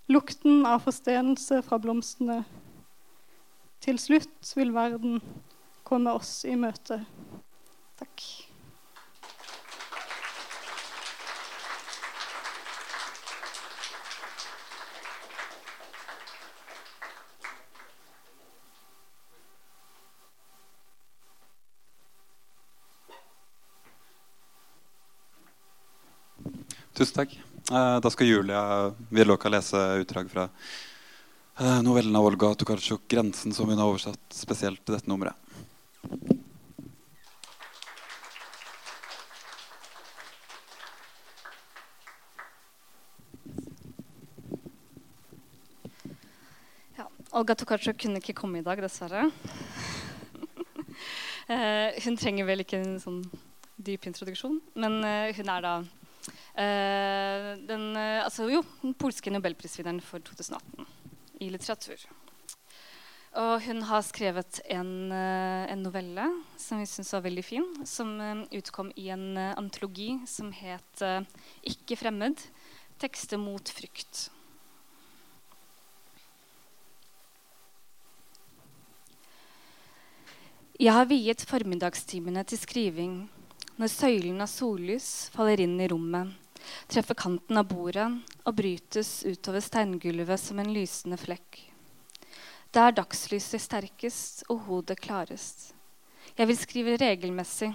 Lukten av forstenelse fra blomstene. Til slutt vil verden komme oss i møte. Takk. Tusen takk. Eh, Da skal Julia Vierloka lese utdrag fra eh, novellen av Olga Tokarczuk 'Grensen', som hun har oversatt spesielt til dette nummeret. Olga Tokarczuk kunne ikke komme i dag, dessverre. Eh, hun trenger vel ikke en sånn dyp introduksjon, men hun er da den, eh, altså, jo, den polske nobelprisvinneren for 2018 i litteratur. Og hun har skrevet en, eh, en novelle som vi syns var veldig fin, som eh, utkom i en eh, antologi som het eh, 'Ikke fremmed tekster mot frykt'. Jeg har viet formiddagstimene til skriving når søylen av sollys faller inn i rommet, treffer kanten av bordet og brytes utover steingulvet som en lysende flekk. Da er dagslyset sterkest og hodet klarest. Jeg vil skrive regelmessig.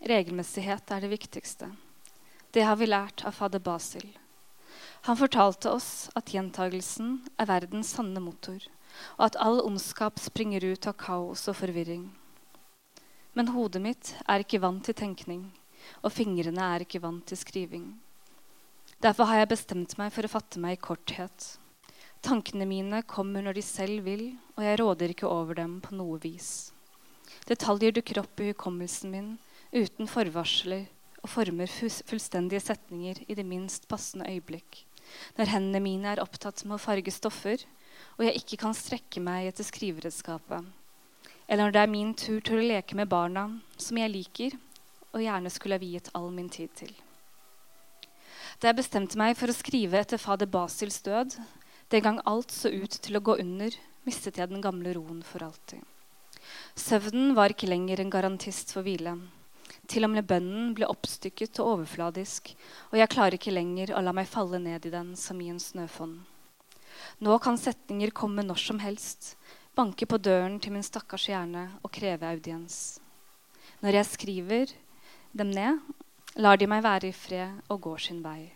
Regelmessighet er det viktigste. Det har vi lært av fader Basil. Han fortalte oss at gjentagelsen er verdens sanne motor, og at all ondskap springer ut av kaos og forvirring. Men hodet mitt er ikke vant til tenkning, og fingrene er ikke vant til skriving. Derfor har jeg bestemt meg for å fatte meg i korthet. Tankene mine kommer når de selv vil, og jeg råder ikke over dem på noe vis. Detaljer dukker opp i hukommelsen min uten forvarsler og former fullstendige setninger i det minst passende øyeblikk. Når hendene mine er opptatt med å farge stoffer, og jeg ikke kan strekke meg etter skriveredskapet. Eller når det er min tur til å leke med barna, som jeg liker, og gjerne skulle ha viet all min tid til. Da jeg bestemte meg for å skrive etter fader Basils død, den gang alt så ut til å gå under, mistet jeg den gamle roen for alltid. Søvnen var ikke lenger en garantist for hvile. Til og med bønnen ble oppstykket og overfladisk, og jeg klarer ikke lenger å la meg falle ned i den som i en snøfonn. Nå kan setninger komme når som helst, banke på døren til min stakkars hjerne og kreve audiens. Når jeg skriver dem ned, lar de meg være i fred og går sin vei.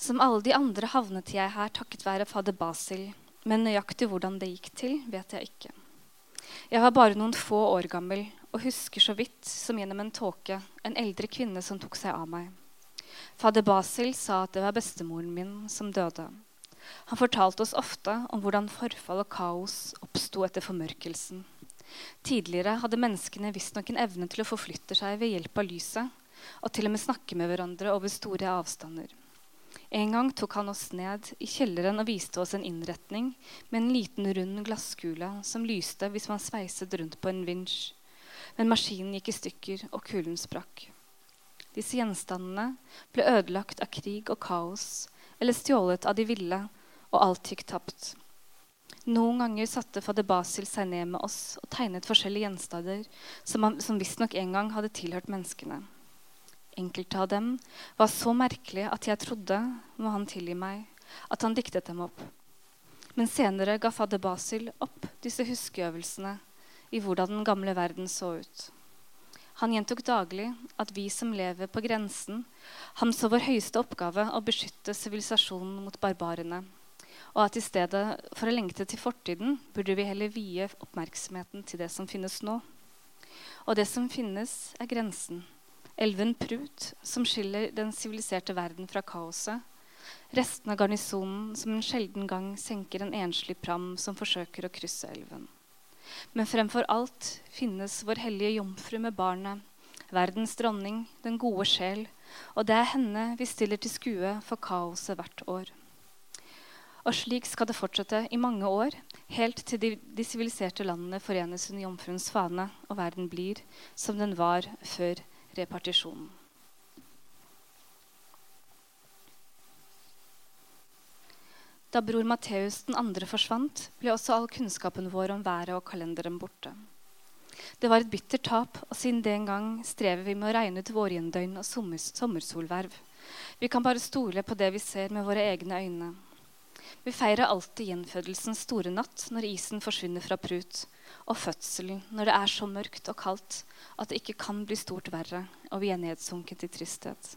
Som alle de andre havnet jeg her takket være fader Basil, men nøyaktig hvordan det gikk til, vet jeg ikke. Jeg var bare noen få år gammel og husker så vidt som gjennom en tåke en eldre kvinne som tok seg av meg. Fader Basil sa at det var bestemoren min som døde. Han fortalte oss ofte om hvordan forfall og kaos oppsto etter formørkelsen. Tidligere hadde menneskene visstnok en evne til å forflytte seg ved hjelp av lyset, og til og med snakke med hverandre over store avstander. En gang tok han oss ned i kjelleren og viste oss en innretning med en liten, rund glasskule som lyste hvis man sveiset rundt på en vinsj. Men maskinen gikk i stykker, og kulen sprakk. Disse gjenstandene ble ødelagt av krig og kaos eller stjålet av de ville, og alt gikk tapt. Noen ganger satte fader Basil seg ned med oss og tegnet forskjellige gjenstander som, som visstnok en gang hadde tilhørt menneskene. Enkelte av dem var så merkelige at jeg trodde, må han tilgi meg, at han diktet dem opp. Men senere ga fader Basil opp disse huskeøvelsene i hvordan den gamle verden så ut. Han gjentok daglig at vi som lever på grensen, ham så vår høyeste oppgave å beskytte sivilisasjonen mot barbarene, og at i stedet for å lengte til fortiden burde vi heller vie oppmerksomheten til det som finnes nå. Og det som finnes, er grensen elven Prut, som skiller den siviliserte verden fra kaoset, resten av garnisonen som en sjelden gang senker en enslig pram som forsøker å krysse elven. Men fremfor alt finnes vår hellige jomfru med barnet, verdens dronning, den gode sjel, og det er henne vi stiller til skue for kaoset hvert år. Og slik skal det fortsette i mange år, helt til de siviliserte landene forenes under jomfruens fane, og verden blir som den var før repartisjonen. Da bror Matteus den andre forsvant, ble også all kunnskapen vår om været og kalenderen borte. Det var et bittert tap, og siden den gang strever vi med å regne ut vårgjendøgn og sommersolverv. Vi kan bare stole på det vi ser med våre egne øyne. Vi feirer alltid gjenfødelsens store natt når isen forsvinner fra Prut, og fødselen når det er så mørkt og kaldt at det ikke kan bli stort verre, og vi er nedsunket i tristhet.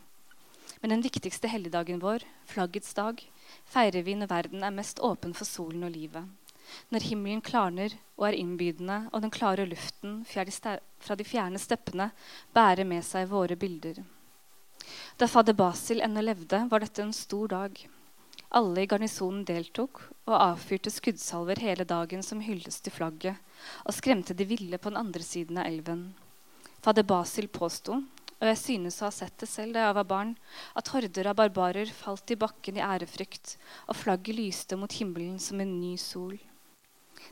Men den viktigste helligdagen vår, flaggets dag, feirer vi når verden er mest åpen for solen og livet. Når himmelen klarner og er innbydende, og den klare luften fra de fjerne steppene bærer med seg våre bilder. Da fader Basil ennå levde, var dette en stor dag. Alle i garnisonen deltok og avfyrte skuddsalver hele dagen som hyllest til flagget, og skremte de ville på den andre siden av elven. Fader Basil påsto, og jeg synes å ha sett det selv da jeg var barn, at horder av barbarer falt i bakken i ærefrykt, og flagget lyste mot himmelen som en ny sol.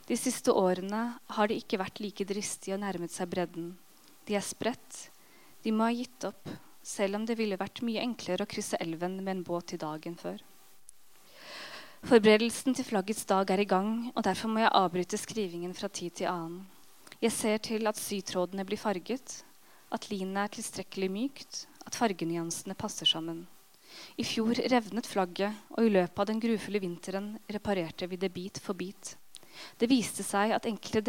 De siste årene har de ikke vært like dristige og nærmet seg bredden. De er spredt. De må ha gitt opp, selv om det ville vært mye enklere å krysse elven med en båt i dagen før. Forberedelsen til flaggets dag er i gang, og derfor må jeg avbryte skrivingen fra tid til annen. Jeg ser til at sytrådene blir farget, at linet er tilstrekkelig mykt, at fargenyansene passer sammen. I fjor revnet flagget, og i løpet av den grufulle vinteren reparerte vi det bit for bit. Det viste seg at enkelte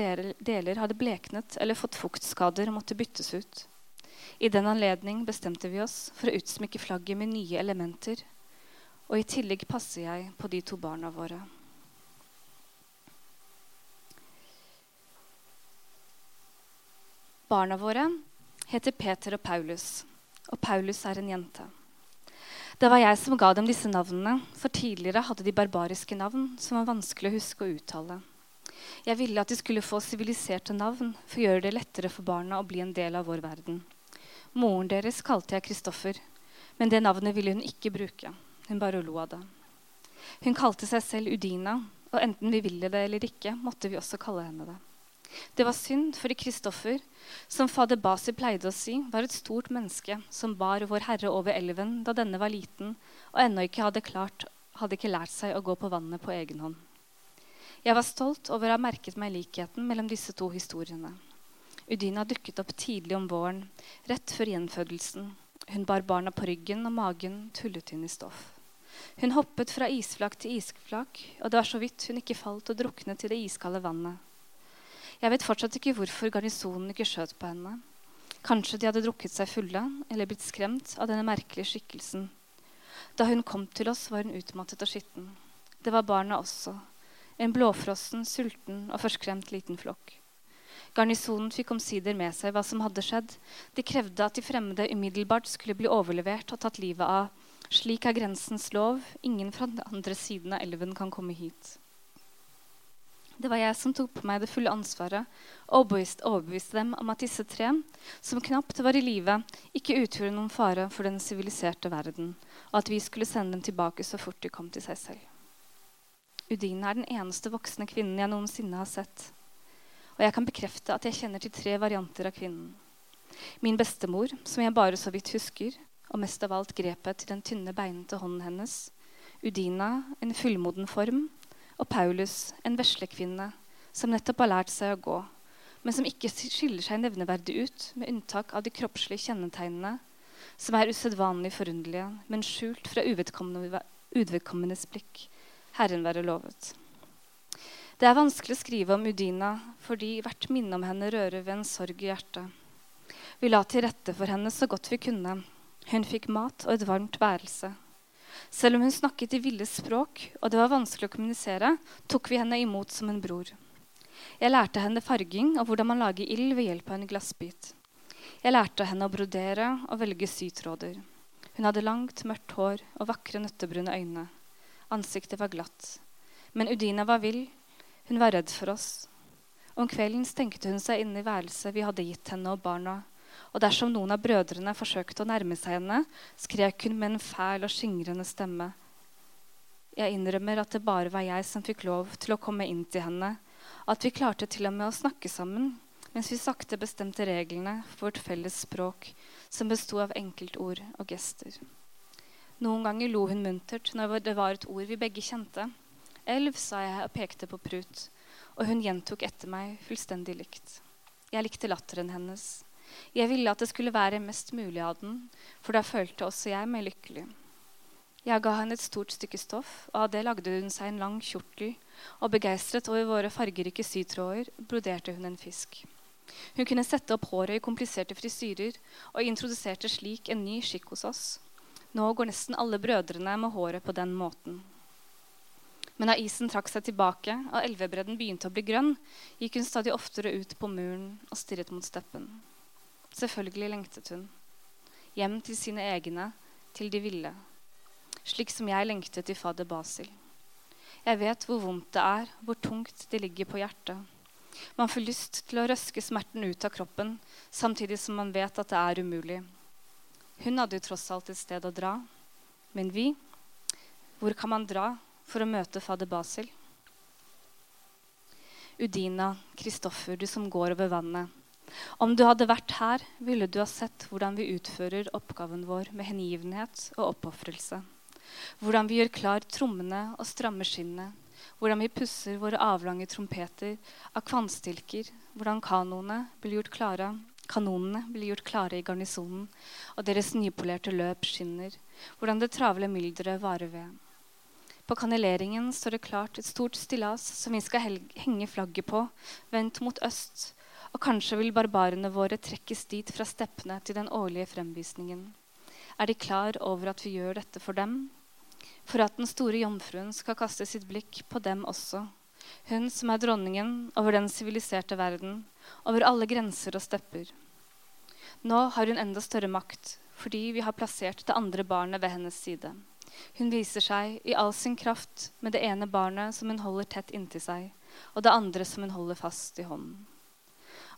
deler hadde bleknet eller fått fuktskader og måtte byttes ut. I den anledning bestemte vi oss for å utsmykke flagget med nye elementer Og i tillegg passer jeg på de to barna våre. Barna våre heter Peter og Paulus, og Paulus er en jente. Det var jeg som ga dem disse navnene, for tidligere hadde de barbariske navn som var vanskelig å huske og uttale. Jeg ville at de skulle få siviliserte navn for å gjøre det lettere for barna å bli en del av vår verden. Moren deres kalte jeg Kristoffer, men det navnet ville hun ikke bruke. Hun bare lo av det. Hun kalte seg selv Udina, og enten vi ville det eller ikke, måtte vi også kalle henne det. Det var synd, fordi Kristoffer, som fader Basi pleide å si, var et stort menneske som bar Vår Herre over elven da denne var liten og ennå ikke hadde, klart, hadde ikke lært seg å gå på vannet på egen hånd. Jeg var stolt over å ha merket meg likheten mellom disse to historiene. Udina dukket opp tidlig om våren, rett før gjenfødelsen. Hun bar barna på ryggen, og magen tullet inn i stoff. Hun hoppet fra isflak til isflak, og det var så vidt hun ikke falt og druknet i det iskalde vannet. Jeg vet fortsatt ikke hvorfor garnisonen ikke skjøt på henne. Kanskje de hadde drukket seg fulle eller blitt skremt av denne merkelige skikkelsen. Da hun kom til oss, var hun utmattet og skitten. Det var barna også. En blåfrossen, sulten og forskremt liten flokk. Garnisonen fikk omsider med seg hva som hadde skjedd. De krevde at de fremmede umiddelbart skulle bli overlevert og tatt livet av. Slik er grensens lov. Ingen fra den andre siden av elven kan komme hit. Det var jeg som tok på meg det fulle ansvaret og overbeviste, overbeviste dem om at disse tre, som knapt var i live, ikke utgjorde noen fare for den siviliserte verden, og at vi skulle sende dem tilbake så fort de kom til seg selv. Udine er den eneste voksne kvinnen jeg noensinne har sett. Og jeg kan bekrefte at jeg kjenner til tre varianter av kvinnen. Min bestemor, som jeg bare så vidt husker, og mest av alt grepet til den tynne, beinete hånden hennes. Udina, en fullmoden form, og Paulus, en veslekvinne som nettopp har lært seg å gå, men som ikke skiller seg nevneverdig ut, med unntak av de kroppslige kjennetegnene, som er usedvanlig forunderlige, men skjult fra uvedkommendes blikk. Herren være lovet. Det er vanskelig å skrive om Udina fordi hvert minne om henne rører ved en sorg i hjertet. Vi la til rette for henne så godt vi kunne. Hun fikk mat og et varmt værelse. Selv om hun snakket i ville språk og det var vanskelig å kommunisere, tok vi henne imot som en bror. Jeg lærte henne farging og hvordan man lager ild ved hjelp av en glassbit. Jeg lærte henne å brodere og velge sytråder. Hun hadde langt, mørkt hår og vakre, nøttebrune øyne. Ansiktet var glatt. Men Udina var vill. Hun var redd for oss. Om kvelden stengte hun seg inne i værelset vi hadde gitt henne og barna og dersom noen av brødrene forsøkte å nærme seg henne, skrek hun med en fæl og skingrende stemme. Jeg innrømmer at det bare var jeg som fikk lov til å komme inn til henne, at vi klarte til og med å snakke sammen mens vi sakte bestemte reglene for vårt felles språk, som besto av enkeltord og gester. Noen ganger lo hun muntert når det var et ord vi begge kjente. Elv, sa jeg og pekte på Prut, og hun gjentok etter meg fullstendig likt. Jeg likte latteren hennes. Jeg ville at det skulle være mest mulig av den, for da følte også jeg meg lykkelig. Jeg ga henne et stort stykke stoff, og av det lagde hun seg en lang kjortel, og begeistret over våre fargerike sytråder broderte hun en fisk. Hun kunne sette opp håret i kompliserte frisyrer og introduserte slik en ny skikk hos oss. Nå går nesten alle brødrene med håret på den måten. Men da isen trakk seg tilbake og elvebredden begynte å bli grønn, gikk hun stadig oftere ut på muren og stirret mot steppen. Selvfølgelig lengtet hun. Hjem til sine egne, til de ville. Slik som jeg lengtet til fader Basil. Jeg vet hvor vondt det er, hvor tungt det ligger på hjertet. Man får lyst til å røske smerten ut av kroppen, samtidig som man vet at det er umulig. Hun hadde jo tross alt et sted å dra. Men vi? Hvor kan man dra for å møte fader Basil? Udina, Kristoffer, du som går over vannet. Om du hadde vært her, ville du ha sett hvordan vi utfører oppgaven vår med hengivenhet og oppofrelse. Hvordan vi gjør klar trommene og strammer skinnet. Hvordan vi pusser våre avlange trompeter av kvannstilker. Hvordan kanoene blir gjort klare, kanonene blir gjort klare i garnisonen, og deres nypolerte løp skinner. Hvordan det travle mylderet varer ved. På kanelleringen står det klart et stort stillas som vi skal henge flagget på, vendt mot øst, og kanskje vil barbarene våre trekkes dit fra steppene til den årlige fremvisningen. Er de klar over at vi gjør dette for dem? For at den store jomfruen skal kaste sitt blikk på dem også. Hun som er dronningen over den siviliserte verden, over alle grenser og stepper. Nå har hun enda større makt, fordi vi har plassert det andre barnet ved hennes side. Hun viser seg i all sin kraft med det ene barnet som hun holder tett inntil seg, og det andre som hun holder fast i hånden.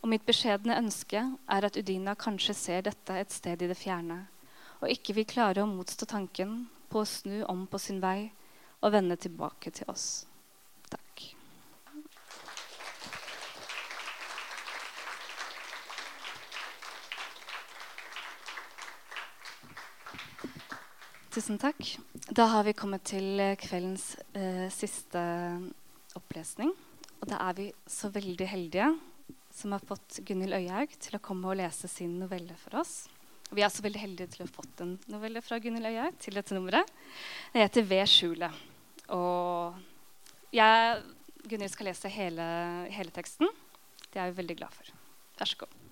Og mitt beskjedne ønske er at Udina kanskje ser dette et sted i det fjerne, og ikke vil klare å motstå tanken på å snu om på sin vei og vende tilbake til oss. Tusen takk. Da har vi kommet til kveldens eh, siste opplesning. Og da er vi så veldig heldige som har fått Gunhild Øyhaug til å komme og lese sin novelle for oss. Vi er også veldig heldige til å ha fått en novelle fra Gunhild Øyhaug til dette nummeret. Det heter 'Ved skjulet'. Og jeg, Gunhild skal lese hele, hele teksten. Det er vi veldig glad for. Vær så god.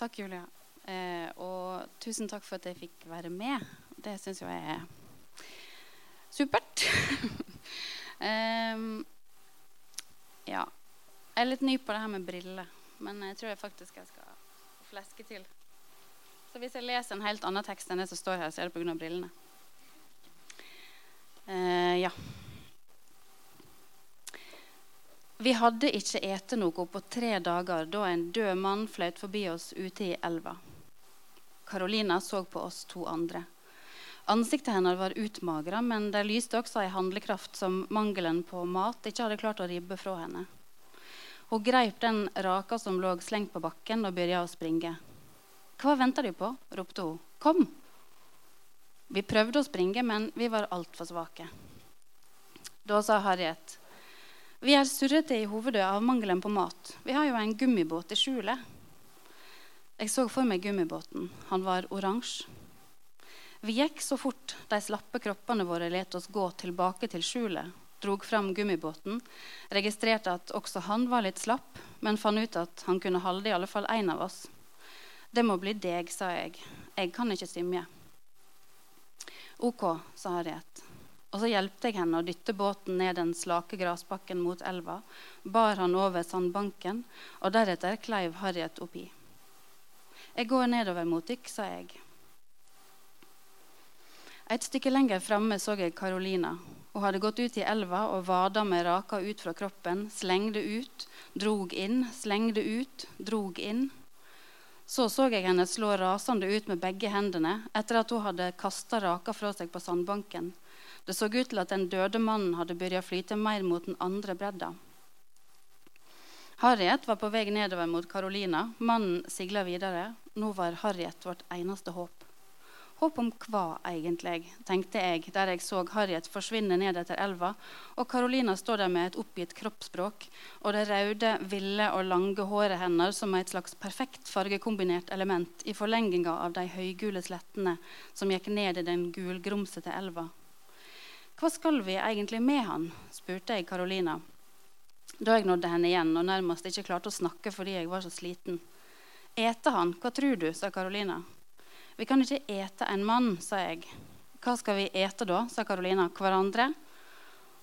Takk, Julia. Eh, og tusen takk for at jeg fikk være med. Det syns jeg er supert. eh, ja. Jeg er litt ny på det her med briller, men jeg tror jeg faktisk jeg skal fleske til. Så hvis jeg leser en helt annen tekst enn det som står her, så er det pga. brillene. Eh, ja. Vi hadde ikke ete noe på tre dager da en død mann fløyt forbi oss ute i elva. Carolina så på oss to andre. Ansiktet hennes var utmagra, men det lyste også ei handlekraft som mangelen på mat ikke hadde klart å ribbe fra henne. Hun greip den raka som lå slengt på bakken, og begynte å springe. Hva venter du på? ropte hun. Kom! Vi prøvde å springe, men vi var altfor svake. Da sa Harriet, vi er surrete i hovedet av mangelen på mat. Vi har jo en gummibåt i skjulet. Jeg så for meg gummibåten. Han var oransje. Vi gikk så fort de slappe kroppene våre let oss gå tilbake til skjulet, drog fram gummibåten, registrerte at også han var litt slapp, men fant ut at han kunne holde i alle fall én av oss. Det må bli deg, sa jeg. Jeg kan ikke svømme. Ok, sa Harriet. Og så hjelpte jeg henne å dytte båten ned den slake grasbakken mot elva, bar han over sandbanken, og deretter kleiv Harriet oppi. Jeg går nedover mot dykk, sa jeg. Et stykke lenger framme så jeg Carolina. Hun hadde gått ut i elva og vada med raka ut fra kroppen, slengde ut, drog inn, slengde ut, drog inn. Så så jeg henne slå rasende ut med begge hendene etter at hun hadde kasta raka fra seg på sandbanken. Det så ut til at den døde mannen hadde begynt å flyte mer mot den andre bredda. Harriet var på vei nedover mot Carolina. Mannen sigla videre. Nå var Harriet vårt eneste håp. Håp om hva, egentlig, tenkte jeg der jeg så Harriet forsvinne ned etter elva, og Carolina står der med et oppgitt kroppsspråk og det røde, ville og lange håret hennes som et slags perfekt fargekombinert element i forlenginga av de høygule slettene som gikk ned i den gulgrumsete elva. Hva skal vi egentlig med han? spurte jeg Carolina. Da jeg nådde henne igjen og nærmest ikke klarte å snakke fordi jeg var så sliten. Ete han, hva tror du? sa Carolina. Vi kan ikke ete en mann, sa jeg. Hva skal vi ete da? sa Carolina. Hverandre?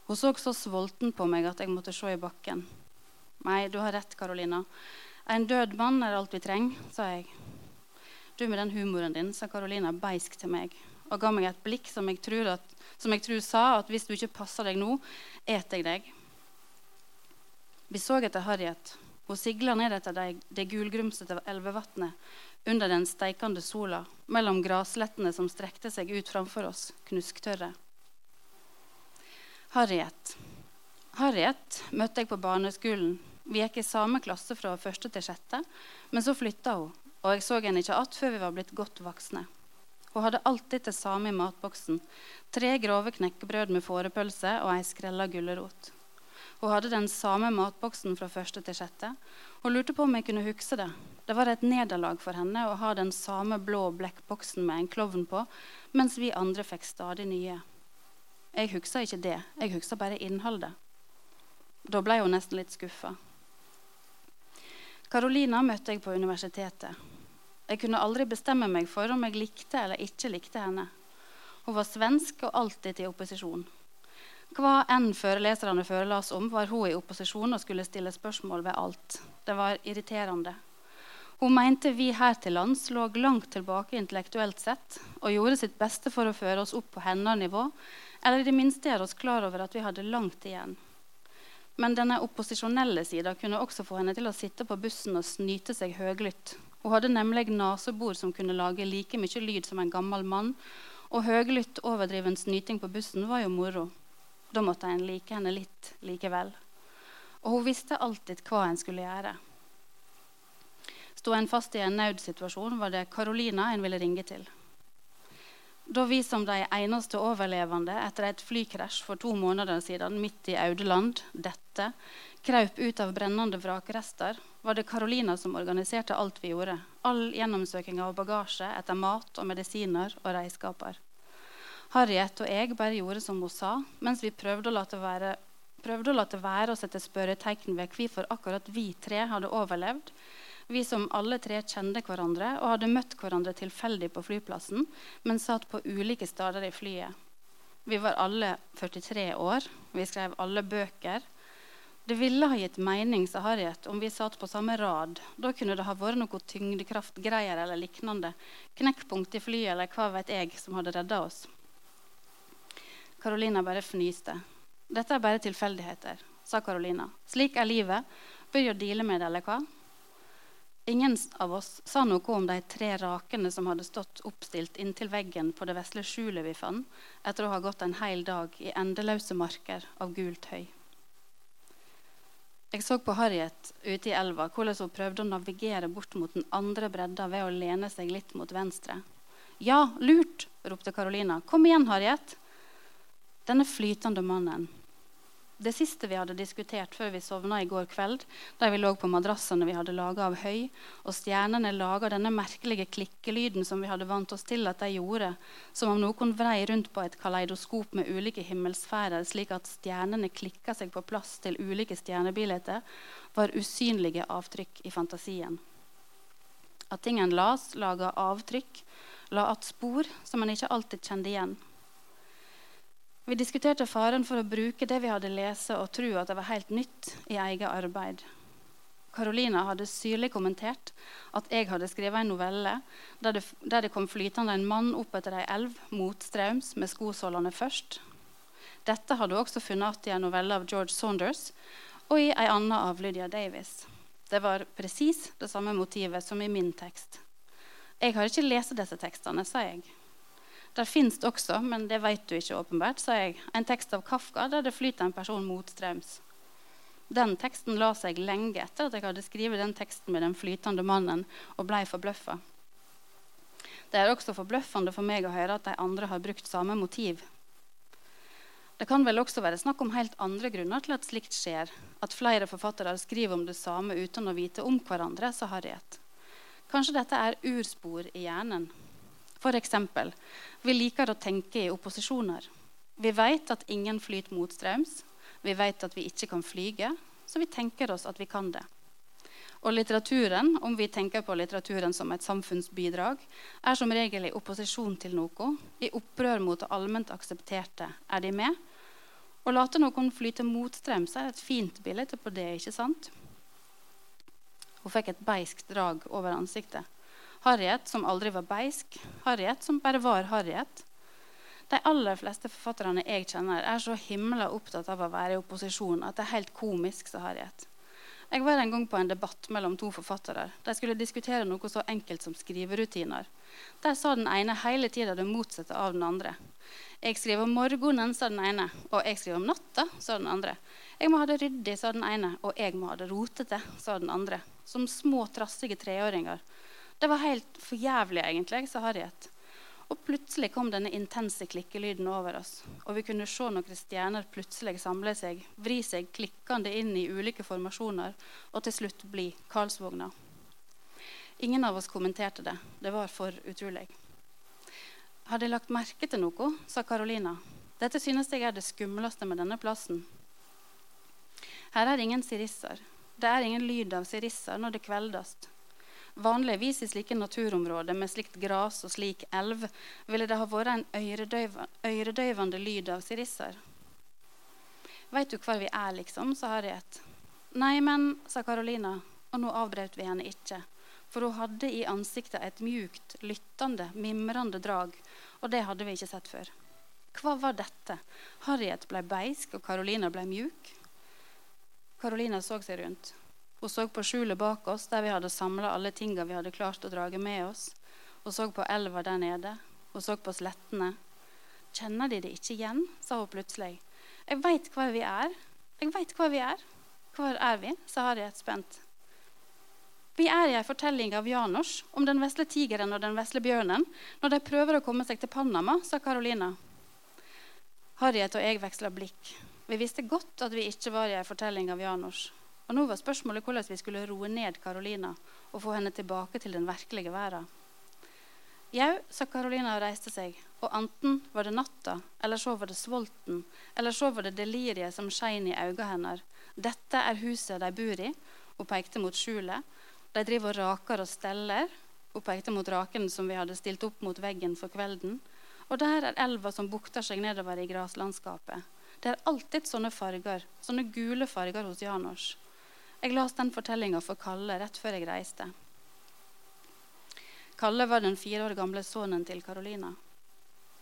Hun så så sulten på meg at jeg måtte se i bakken. Nei, du har rett, Carolina. En død mann er alt vi trenger, sa jeg. Du med den humoren din, sa Carolina beisk til meg og ga meg et blikk som jeg tror, at, som jeg tror sa at hvis du ikke passer deg nå, eter jeg deg. Vi så etter Harriet. Hun sigla ned etter det, det gulgrumsete elvevatnet under den steikende sola, mellom graslettene som strekte seg ut framfor oss, knusktørre. Harriet. Harriet møtte jeg på barneskolen. Vi gikk i samme klasse fra første til sjette, men så flytta hun, og jeg så henne ikke att før vi var blitt godt voksne. Hun hadde alltid det samme i matboksen. Tre grove knekkebrød med fårepølse og ei skrella gulrot. Hun hadde den samme matboksen fra første til sjette. Hun lurte på om jeg kunne huske det. Det var et nederlag for henne å ha den samme blå blekkboksen med en klovn på, mens vi andre fikk stadig nye. Jeg husker ikke det, jeg husker bare innholdet. Da ble hun nesten litt skuffa. Carolina møtte jeg på universitetet. Jeg kunne aldri bestemme meg for om jeg likte eller ikke likte henne. Hun var svensk og alltid til opposisjon. Hva enn foreleserne forelas om, var hun i opposisjon og skulle stille spørsmål ved alt. Det var irriterende. Hun mente vi her til lands lå langt tilbake intellektuelt sett og gjorde sitt beste for å føre oss opp på hennes nivå, eller i det minste gjøre oss klar over at vi hadde langt igjen. Men denne opposisjonelle sida kunne også få henne til å sitte på bussen og snyte seg høglytt. Hun hadde nemlig nesebor som kunne lage like mye lyd som en gammel mann, og høglytt, overdriven snyting på bussen var jo moro. Da måtte en like henne litt likevel. Og hun visste alltid hva en skulle gjøre. Sto en fast i en nødsituasjon, var det Carolina en ville ringe til. Da vi som de eneste overlevende etter et flykrasj for to måneder siden midt i Audeland, dette, kraup ut av brennende vrakrester, var det Carolina som organiserte alt vi gjorde. All gjennomsøking av bagasje etter mat og medisiner og redskaper. Harriet og jeg bare gjorde som hun sa, mens vi prøvde å la det være, prøvde å, la det være å sette spørretegn ved hvorfor akkurat vi tre hadde overlevd. Vi som alle tre kjente hverandre og hadde møtt hverandre tilfeldig på flyplassen, men satt på ulike steder i flyet. Vi var alle 43 år, vi skrev alle bøker. Det ville ha gitt mening, sa Harriet, om vi satt på samme rad. Da kunne det ha vært noe tyngdekraftgreier eller lignende. Knekkpunkt i flyet eller hva vet jeg som hadde redda oss. Carolina bare fnyste. Dette er bare tilfeldigheter, sa Carolina. Slik er livet. Bør jo deale med det, eller hva? Ingen av oss sa noe om de tre rakene som hadde stått oppstilt inntil veggen på det vesle skjulet vi fant, etter å ha gått en hel dag i endeløse marker av gult høy. Jeg så på Harriet ute i elva hvordan hun prøvde å navigere bort mot den andre bredda ved å lene seg litt mot venstre. Ja, lurt! ropte Carolina. Kom igjen, Harriet. Denne flytende mannen. Det siste vi hadde diskutert før vi sovna i går kveld, der vi lå på madrassene vi hadde laga av høy, og stjernene laga denne merkelige klikkelyden som vi hadde vant oss til at de gjorde, som om noen vrei rundt på et kaleidoskop med ulike himmelsfærer, slik at stjernene klikka seg på plass til ulike stjernebilder, var usynlige avtrykk i fantasien. At ting en las, laga avtrykk, la att spor som en ikke alltid kjente igjen. Vi diskuterte faren for å bruke det vi hadde lest, og tro at det var helt nytt i eget arbeid. Carolina hadde syrlig kommentert at jeg hadde skrevet en novelle der det, der det kom flytende en mann opp etter ei elv motstrøms med skosålene først. Dette hadde hun også funnet igjen i en novelle av George Saunders og i ei anna av Lydia Davis. Det var presis det samme motivet som i min tekst. Jeg har ikke lest disse tekstene, sa jeg. Der fins det også, men det vet du ikke åpenbart, sa jeg, en tekst av Kafka der det flyter en person motstrøms. Den teksten la seg lenge etter at jeg hadde skrevet den teksten med den flytende mannen, og blei forbløffa. Det er også forbløffende for meg å høre at de andre har brukt samme motiv. Det kan vel også være snakk om helt andre grunner til at slikt skjer. At flere forfattere skriver om det samme uten å vite om hverandre, sa Harriet. Kanskje dette er urspor i hjernen. F.eks. vi liker å tenke i opposisjoner. Vi vet at ingen flyter motstrøms. Vi vet at vi ikke kan flyge, så vi tenker oss at vi kan det. Og litteraturen, om vi tenker på litteraturen som et samfunnsbidrag, er som regel i opposisjon til noe, i opprør mot det allment aksepterte. Er de med? Å late noen flyte motstrøms er et fint bilde på det, ikke sant? Hun fikk et beiskt drag over ansiktet. Harriet som aldri var beisk. Harriet som bare var Harriet. De aller fleste forfatterne jeg kjenner, er så himla opptatt av å være i opposisjon at det er helt komisk, sa Harriet. Jeg var en gang på en debatt mellom to forfattere. De skulle diskutere noe så enkelt som skriverutiner. Der sa den ene hele tida det motsatte av den andre. Jeg skriver om morgenen, sa den ene. Og jeg skriver om natta, sa den andre. Jeg må ha det ryddig, sa den ene. Og jeg må ha det rotete, sa den andre. Som små, trassige treåringer. Det var helt for jævlig, egentlig, sa Harriet. Og plutselig kom denne intense klikkelyden over oss. Og vi kunne se noen stjerner plutselig samle seg, vri seg klikkende inn i ulike formasjoner, og til slutt bli Karlsvogna. Ingen av oss kommenterte det. Det var for utrolig. Har de lagt merke til noe? sa Carolina. Dette synes jeg er det skumleste med denne plassen. Her er ingen sirisser. Det er ingen lyd av sirisser når det kveldes. Vanligvis i slike naturområder med slikt gras og slik elv ville det ha vært en øredøyvende lyd av sirisser. Veit du hvor vi er, liksom? sa Harriet. Nei, men, sa Carolina, og nå avbrøt vi henne ikke. For hun hadde i ansiktet et mjukt, lyttende, mimrende drag, og det hadde vi ikke sett før. Hva var dette? Harriet ble beisk, og Carolina ble mjuk. Carolina så seg rundt. Hun så på skjulet bak oss, der vi hadde samla alle tinga vi hadde klart å drage med oss. Hun så på elva der nede. Hun så på slettene. Kjenner de det ikke igjen? sa hun plutselig. Jeg veit hvor vi er. Jeg veit hvor vi er. Hvor er vi? sa Harriet spent. Vi er i ei fortelling av Janos om den vesle tigeren og den vesle bjørnen når de prøver å komme seg til Panama, sa Carolina. Harriet og jeg veksla blikk. Vi visste godt at vi ikke var i ei fortelling av Janos. Og nå var spørsmålet hvordan vi skulle roe ned Carolina og få henne tilbake til den virkelige verden. Jau, sa Carolina og reiste seg, og enten var det natta, eller så var det svolten, eller så var det deliriet som skein i øynene hennes. Dette er huset de bor i, hun pekte mot skjulet. De driver og raker og steller, hun pekte mot raken som vi hadde stilt opp mot veggen for kvelden. Og der er elva som bukter seg nedover i graslandskapet. Det er alltid sånne farger, sånne gule farger hos Janos. Jeg leste den fortellinga for Kalle rett før jeg reiste. Kalle var den fire år gamle sønnen til Karolina.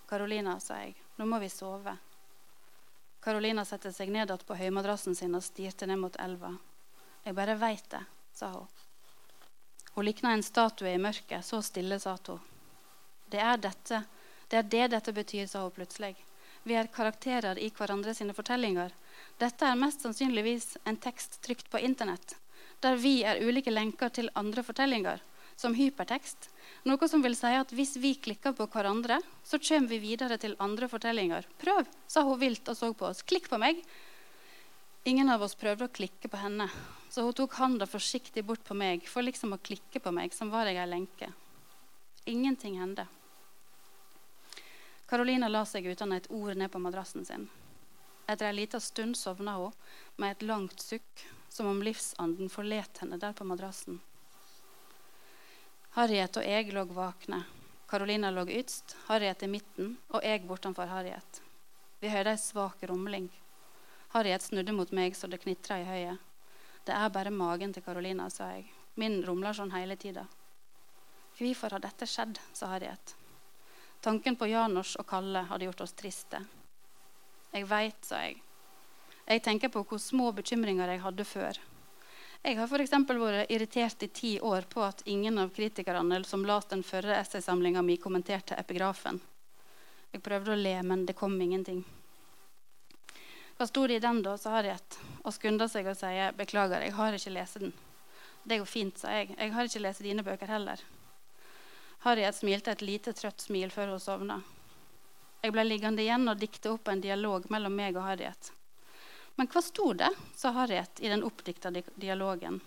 Karolina, sa jeg, nå må vi sove. Karolina satte seg ned igjen på høymadrassen sin og stirte ned mot elva. Jeg bare veit det, sa hun. Hun likna en statue i mørket. Så stille satt hun. Det er dette, det er det dette betyr, sa hun plutselig. Vi er karakterer i hverandre sine fortellinger. Dette er mest sannsynligvis en tekst trykt på Internett, der vi er ulike lenker til andre fortellinger, som hypertekst. Noe som vil si at hvis vi klikker på hverandre, så kommer vi videre til andre fortellinger. Prøv, sa hun vilt og så på oss. Klikk på meg. Ingen av oss prøvde å klikke på henne, så hun tok handa forsiktig bort på meg for liksom å klikke på meg, som var jeg ei lenke. Ingenting hendte. Karolina la seg uten et ord ned på madrassen sin. Etter ei lita stund sovna hun med et langt sukk, som om livsanden forlet henne der på madrassen. Harriet og jeg lå vakne. Carolina lå ytst, Harriet i midten og jeg bortenfor Harriet. Vi hørte ei svak rumling. Harriet snudde mot meg så det knitra i høyet. Det er bare magen til Carolina, sa jeg. Min rumler sånn hele tida. Hvorfor har dette skjedd, sa Harriet. Tanken på Janos og Kalle hadde gjort oss triste. Jeg veit, sa jeg. Jeg tenker på hvor små bekymringer jeg hadde før. Jeg har f.eks. vært irritert i ti år på at ingen av kritikerne som las den førre essaysamlinga mi, kommenterte epigrafen. Jeg prøvde å le, men det kom ingenting. Hva sto det i den, da, sa Harriet, og skunda seg og sier beklager, jeg har ikke lest den. Det går fint, sa jeg. Jeg har ikke lest dine bøker heller. Harriet smilte et lite trøtt smil før hun sovna. Jeg ble liggende igjen og dikte opp en dialog mellom meg og Harriet. Men hva sto det, sa Harriet i den oppdikta dialogen.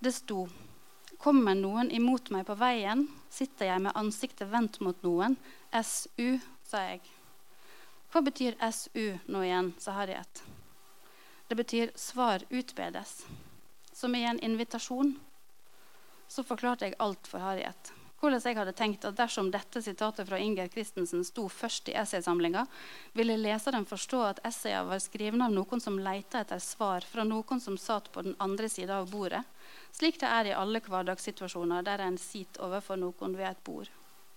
Det sto Kommer noen imot meg på veien, sitter jeg med ansiktet vendt mot noen. SU, sa jeg. Hva betyr SU nå igjen, sa Harriet. Det betyr svar utbedes. Som i en invitasjon. Så forklarte jeg alt for Harriet hvordan jeg hadde tenkt at dersom dette sitatet fra Inger Christensen sto først i essaysamlinga, ville leseren forstå at essayene var skrevet av noen som leita etter svar fra noen som satt på den andre sida av bordet, slik det er i alle hverdagssituasjoner der en sitter overfor noen ved et bord.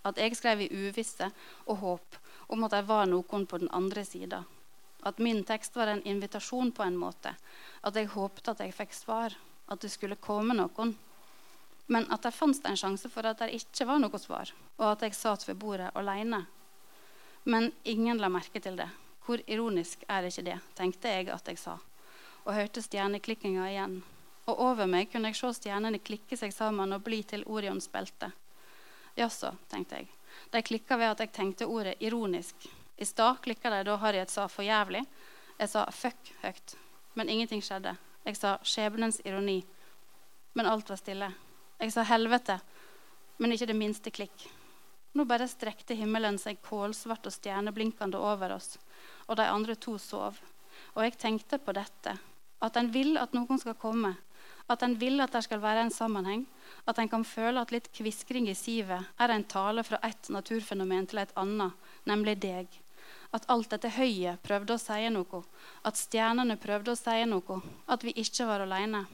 At jeg skrev i uvisse og håp om at det var noen på den andre sida. At min tekst var en invitasjon på en måte. At jeg håpte at jeg fikk svar. At det skulle komme noen men at det fantes en sjanse for at det ikke var noe svar, og at jeg satt ved bordet alene. Men ingen la merke til det. Hvor ironisk er ikke det, tenkte jeg at jeg sa, og hørte stjerneklikkinga igjen. Og over meg kunne jeg se stjernene klikke seg sammen og bli til Orions belte. Jaså, tenkte jeg. De klikka ved at jeg tenkte ordet ironisk. I stad klikka de da Harriet sa 'for jævlig'. Jeg sa 'fuck' høyt. Men ingenting skjedde. Jeg sa 'skjebnens ironi'. Men alt var stille. Jeg sa helvete, men ikke det minste klikk. Nå bare strekte himmelen seg kålsvart og stjerneblinkende over oss. og de andre to sov. Og jeg tenkte på dette, at en vil at noen skal komme, at en vil at det skal være en sammenheng, at en kan føle at litt kviskring i sivet er en tale fra ett naturfenomen til et annet, nemlig deg. At alt dette høyet prøvde å si noe, at stjernene prøvde å si noe, at vi ikke var alene.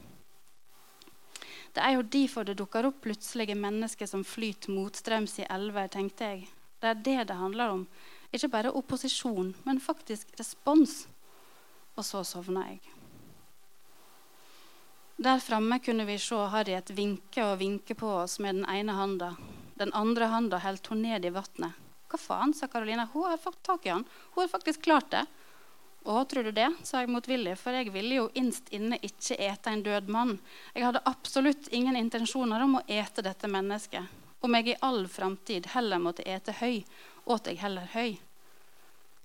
Det er jo derfor det dukker opp plutselige mennesker som flyter motstrøms i elver, tenkte jeg. Det er det det handler om. Ikke bare opposisjon, men faktisk respons. Og så sovna jeg. Der framme kunne vi se Harriet vinke og vinke på oss med den ene handa. Den andre handa holdt hun ned i vannet. Hva faen, sa Karolina. Hun har fått tak i han. Hun har faktisk klart det. Å, tror du det? sa jeg motvillig, for jeg ville jo innst inne ikke ete en død mann. Jeg hadde absolutt ingen intensjoner om å ete dette mennesket. Om jeg i all framtid heller måtte ete høy, åt jeg heller høy.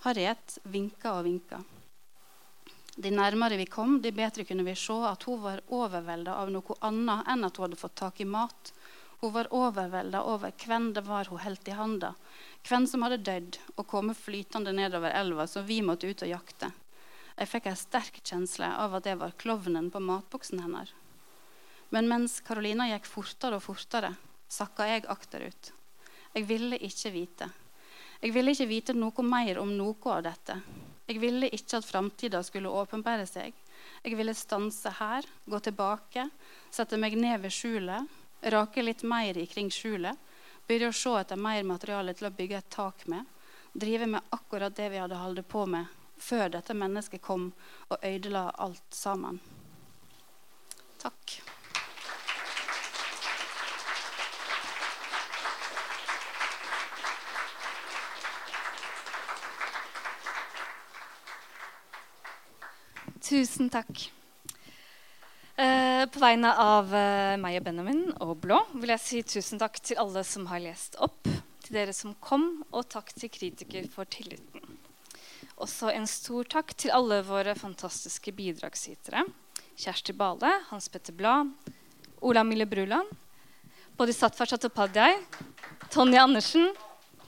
Harriet vinka og vinka. De nærmere vi kom, de bedre kunne vi se at hun var overvelda av noe annet enn at hun hadde fått tak i mat. Hun var overvelda over hvem det var hun holdt i handa, hvem som hadde dødd og kommet flytende nedover elva som vi måtte ut og jakte. Jeg fikk en sterk kjensle av at det var klovnen på matboksen hennes. Men mens Karolina gikk fortere og fortere, sakka jeg akterut. Jeg ville ikke vite. Jeg ville ikke vite noe mer om noe av dette. Jeg ville ikke at framtida skulle åpenbære seg. Jeg ville stanse her, gå tilbake, sette meg ned ved skjulet, rake litt mer i kring skjulet, begynne å se etter mer materiale til å bygge et tak med, drive med akkurat det vi hadde holdt på med før dette mennesket kom og ødela alt sammen. Takk. Tusen takk. Eh, på vegne av eh, meg og Benjamin og Blå vil jeg si tusen takk til alle som har lest opp, til dere som kom, og takk til kritiker for tilliten. Også en stor takk til alle våre fantastiske bidragsytere. Kjersti Bale, Hans Petter Blad, Ola Mille Bruland, Bodhisattva Chattopadhyay, Tonje Andersen,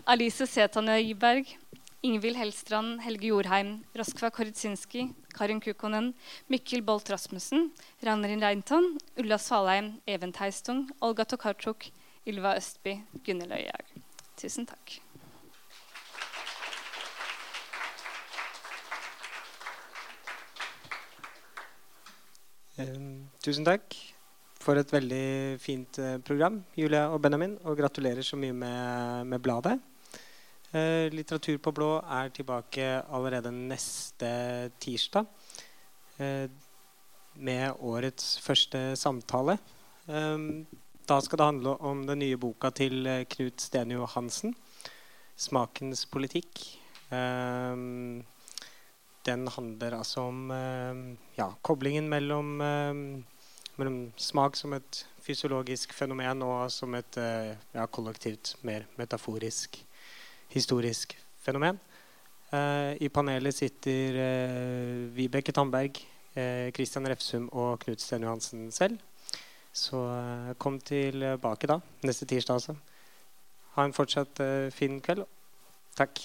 Alice Setane Iberg, Ingvild Hellstrand, Helge Jorheim, Roskva Koritsinski, Karin Kukonen, Mikkel Bolt Rasmussen, Ranrin Reinton, Ulla Svalheim, Even Teistung, Olga Tokarczuk, Ylva Østby, Gunhild Øyhaug. Tusen takk. Tusen takk for et veldig fint eh, program, Julia og Benjamin. Og gratulerer så mye med, med bladet. Eh, litteratur på blå er tilbake allerede neste tirsdag eh, med årets første samtale. Eh, da skal det handle om den nye boka til Knut Stenjo Hansen, 'Smakens politikk'. Den handler altså om ja, koblingen mellom, mellom, smak som et fysiologisk fenomen og som et ja, kollektivt, mer metaforisk historisk fenomen. Uh, I panelet sitter uh, Vibeke Tandberg, Kristian Christian Refsum og Knut Sten Johansen selv. Så kom tilbake da, neste tirsdag altså. Ha en fortsatt fin kveld. Takk.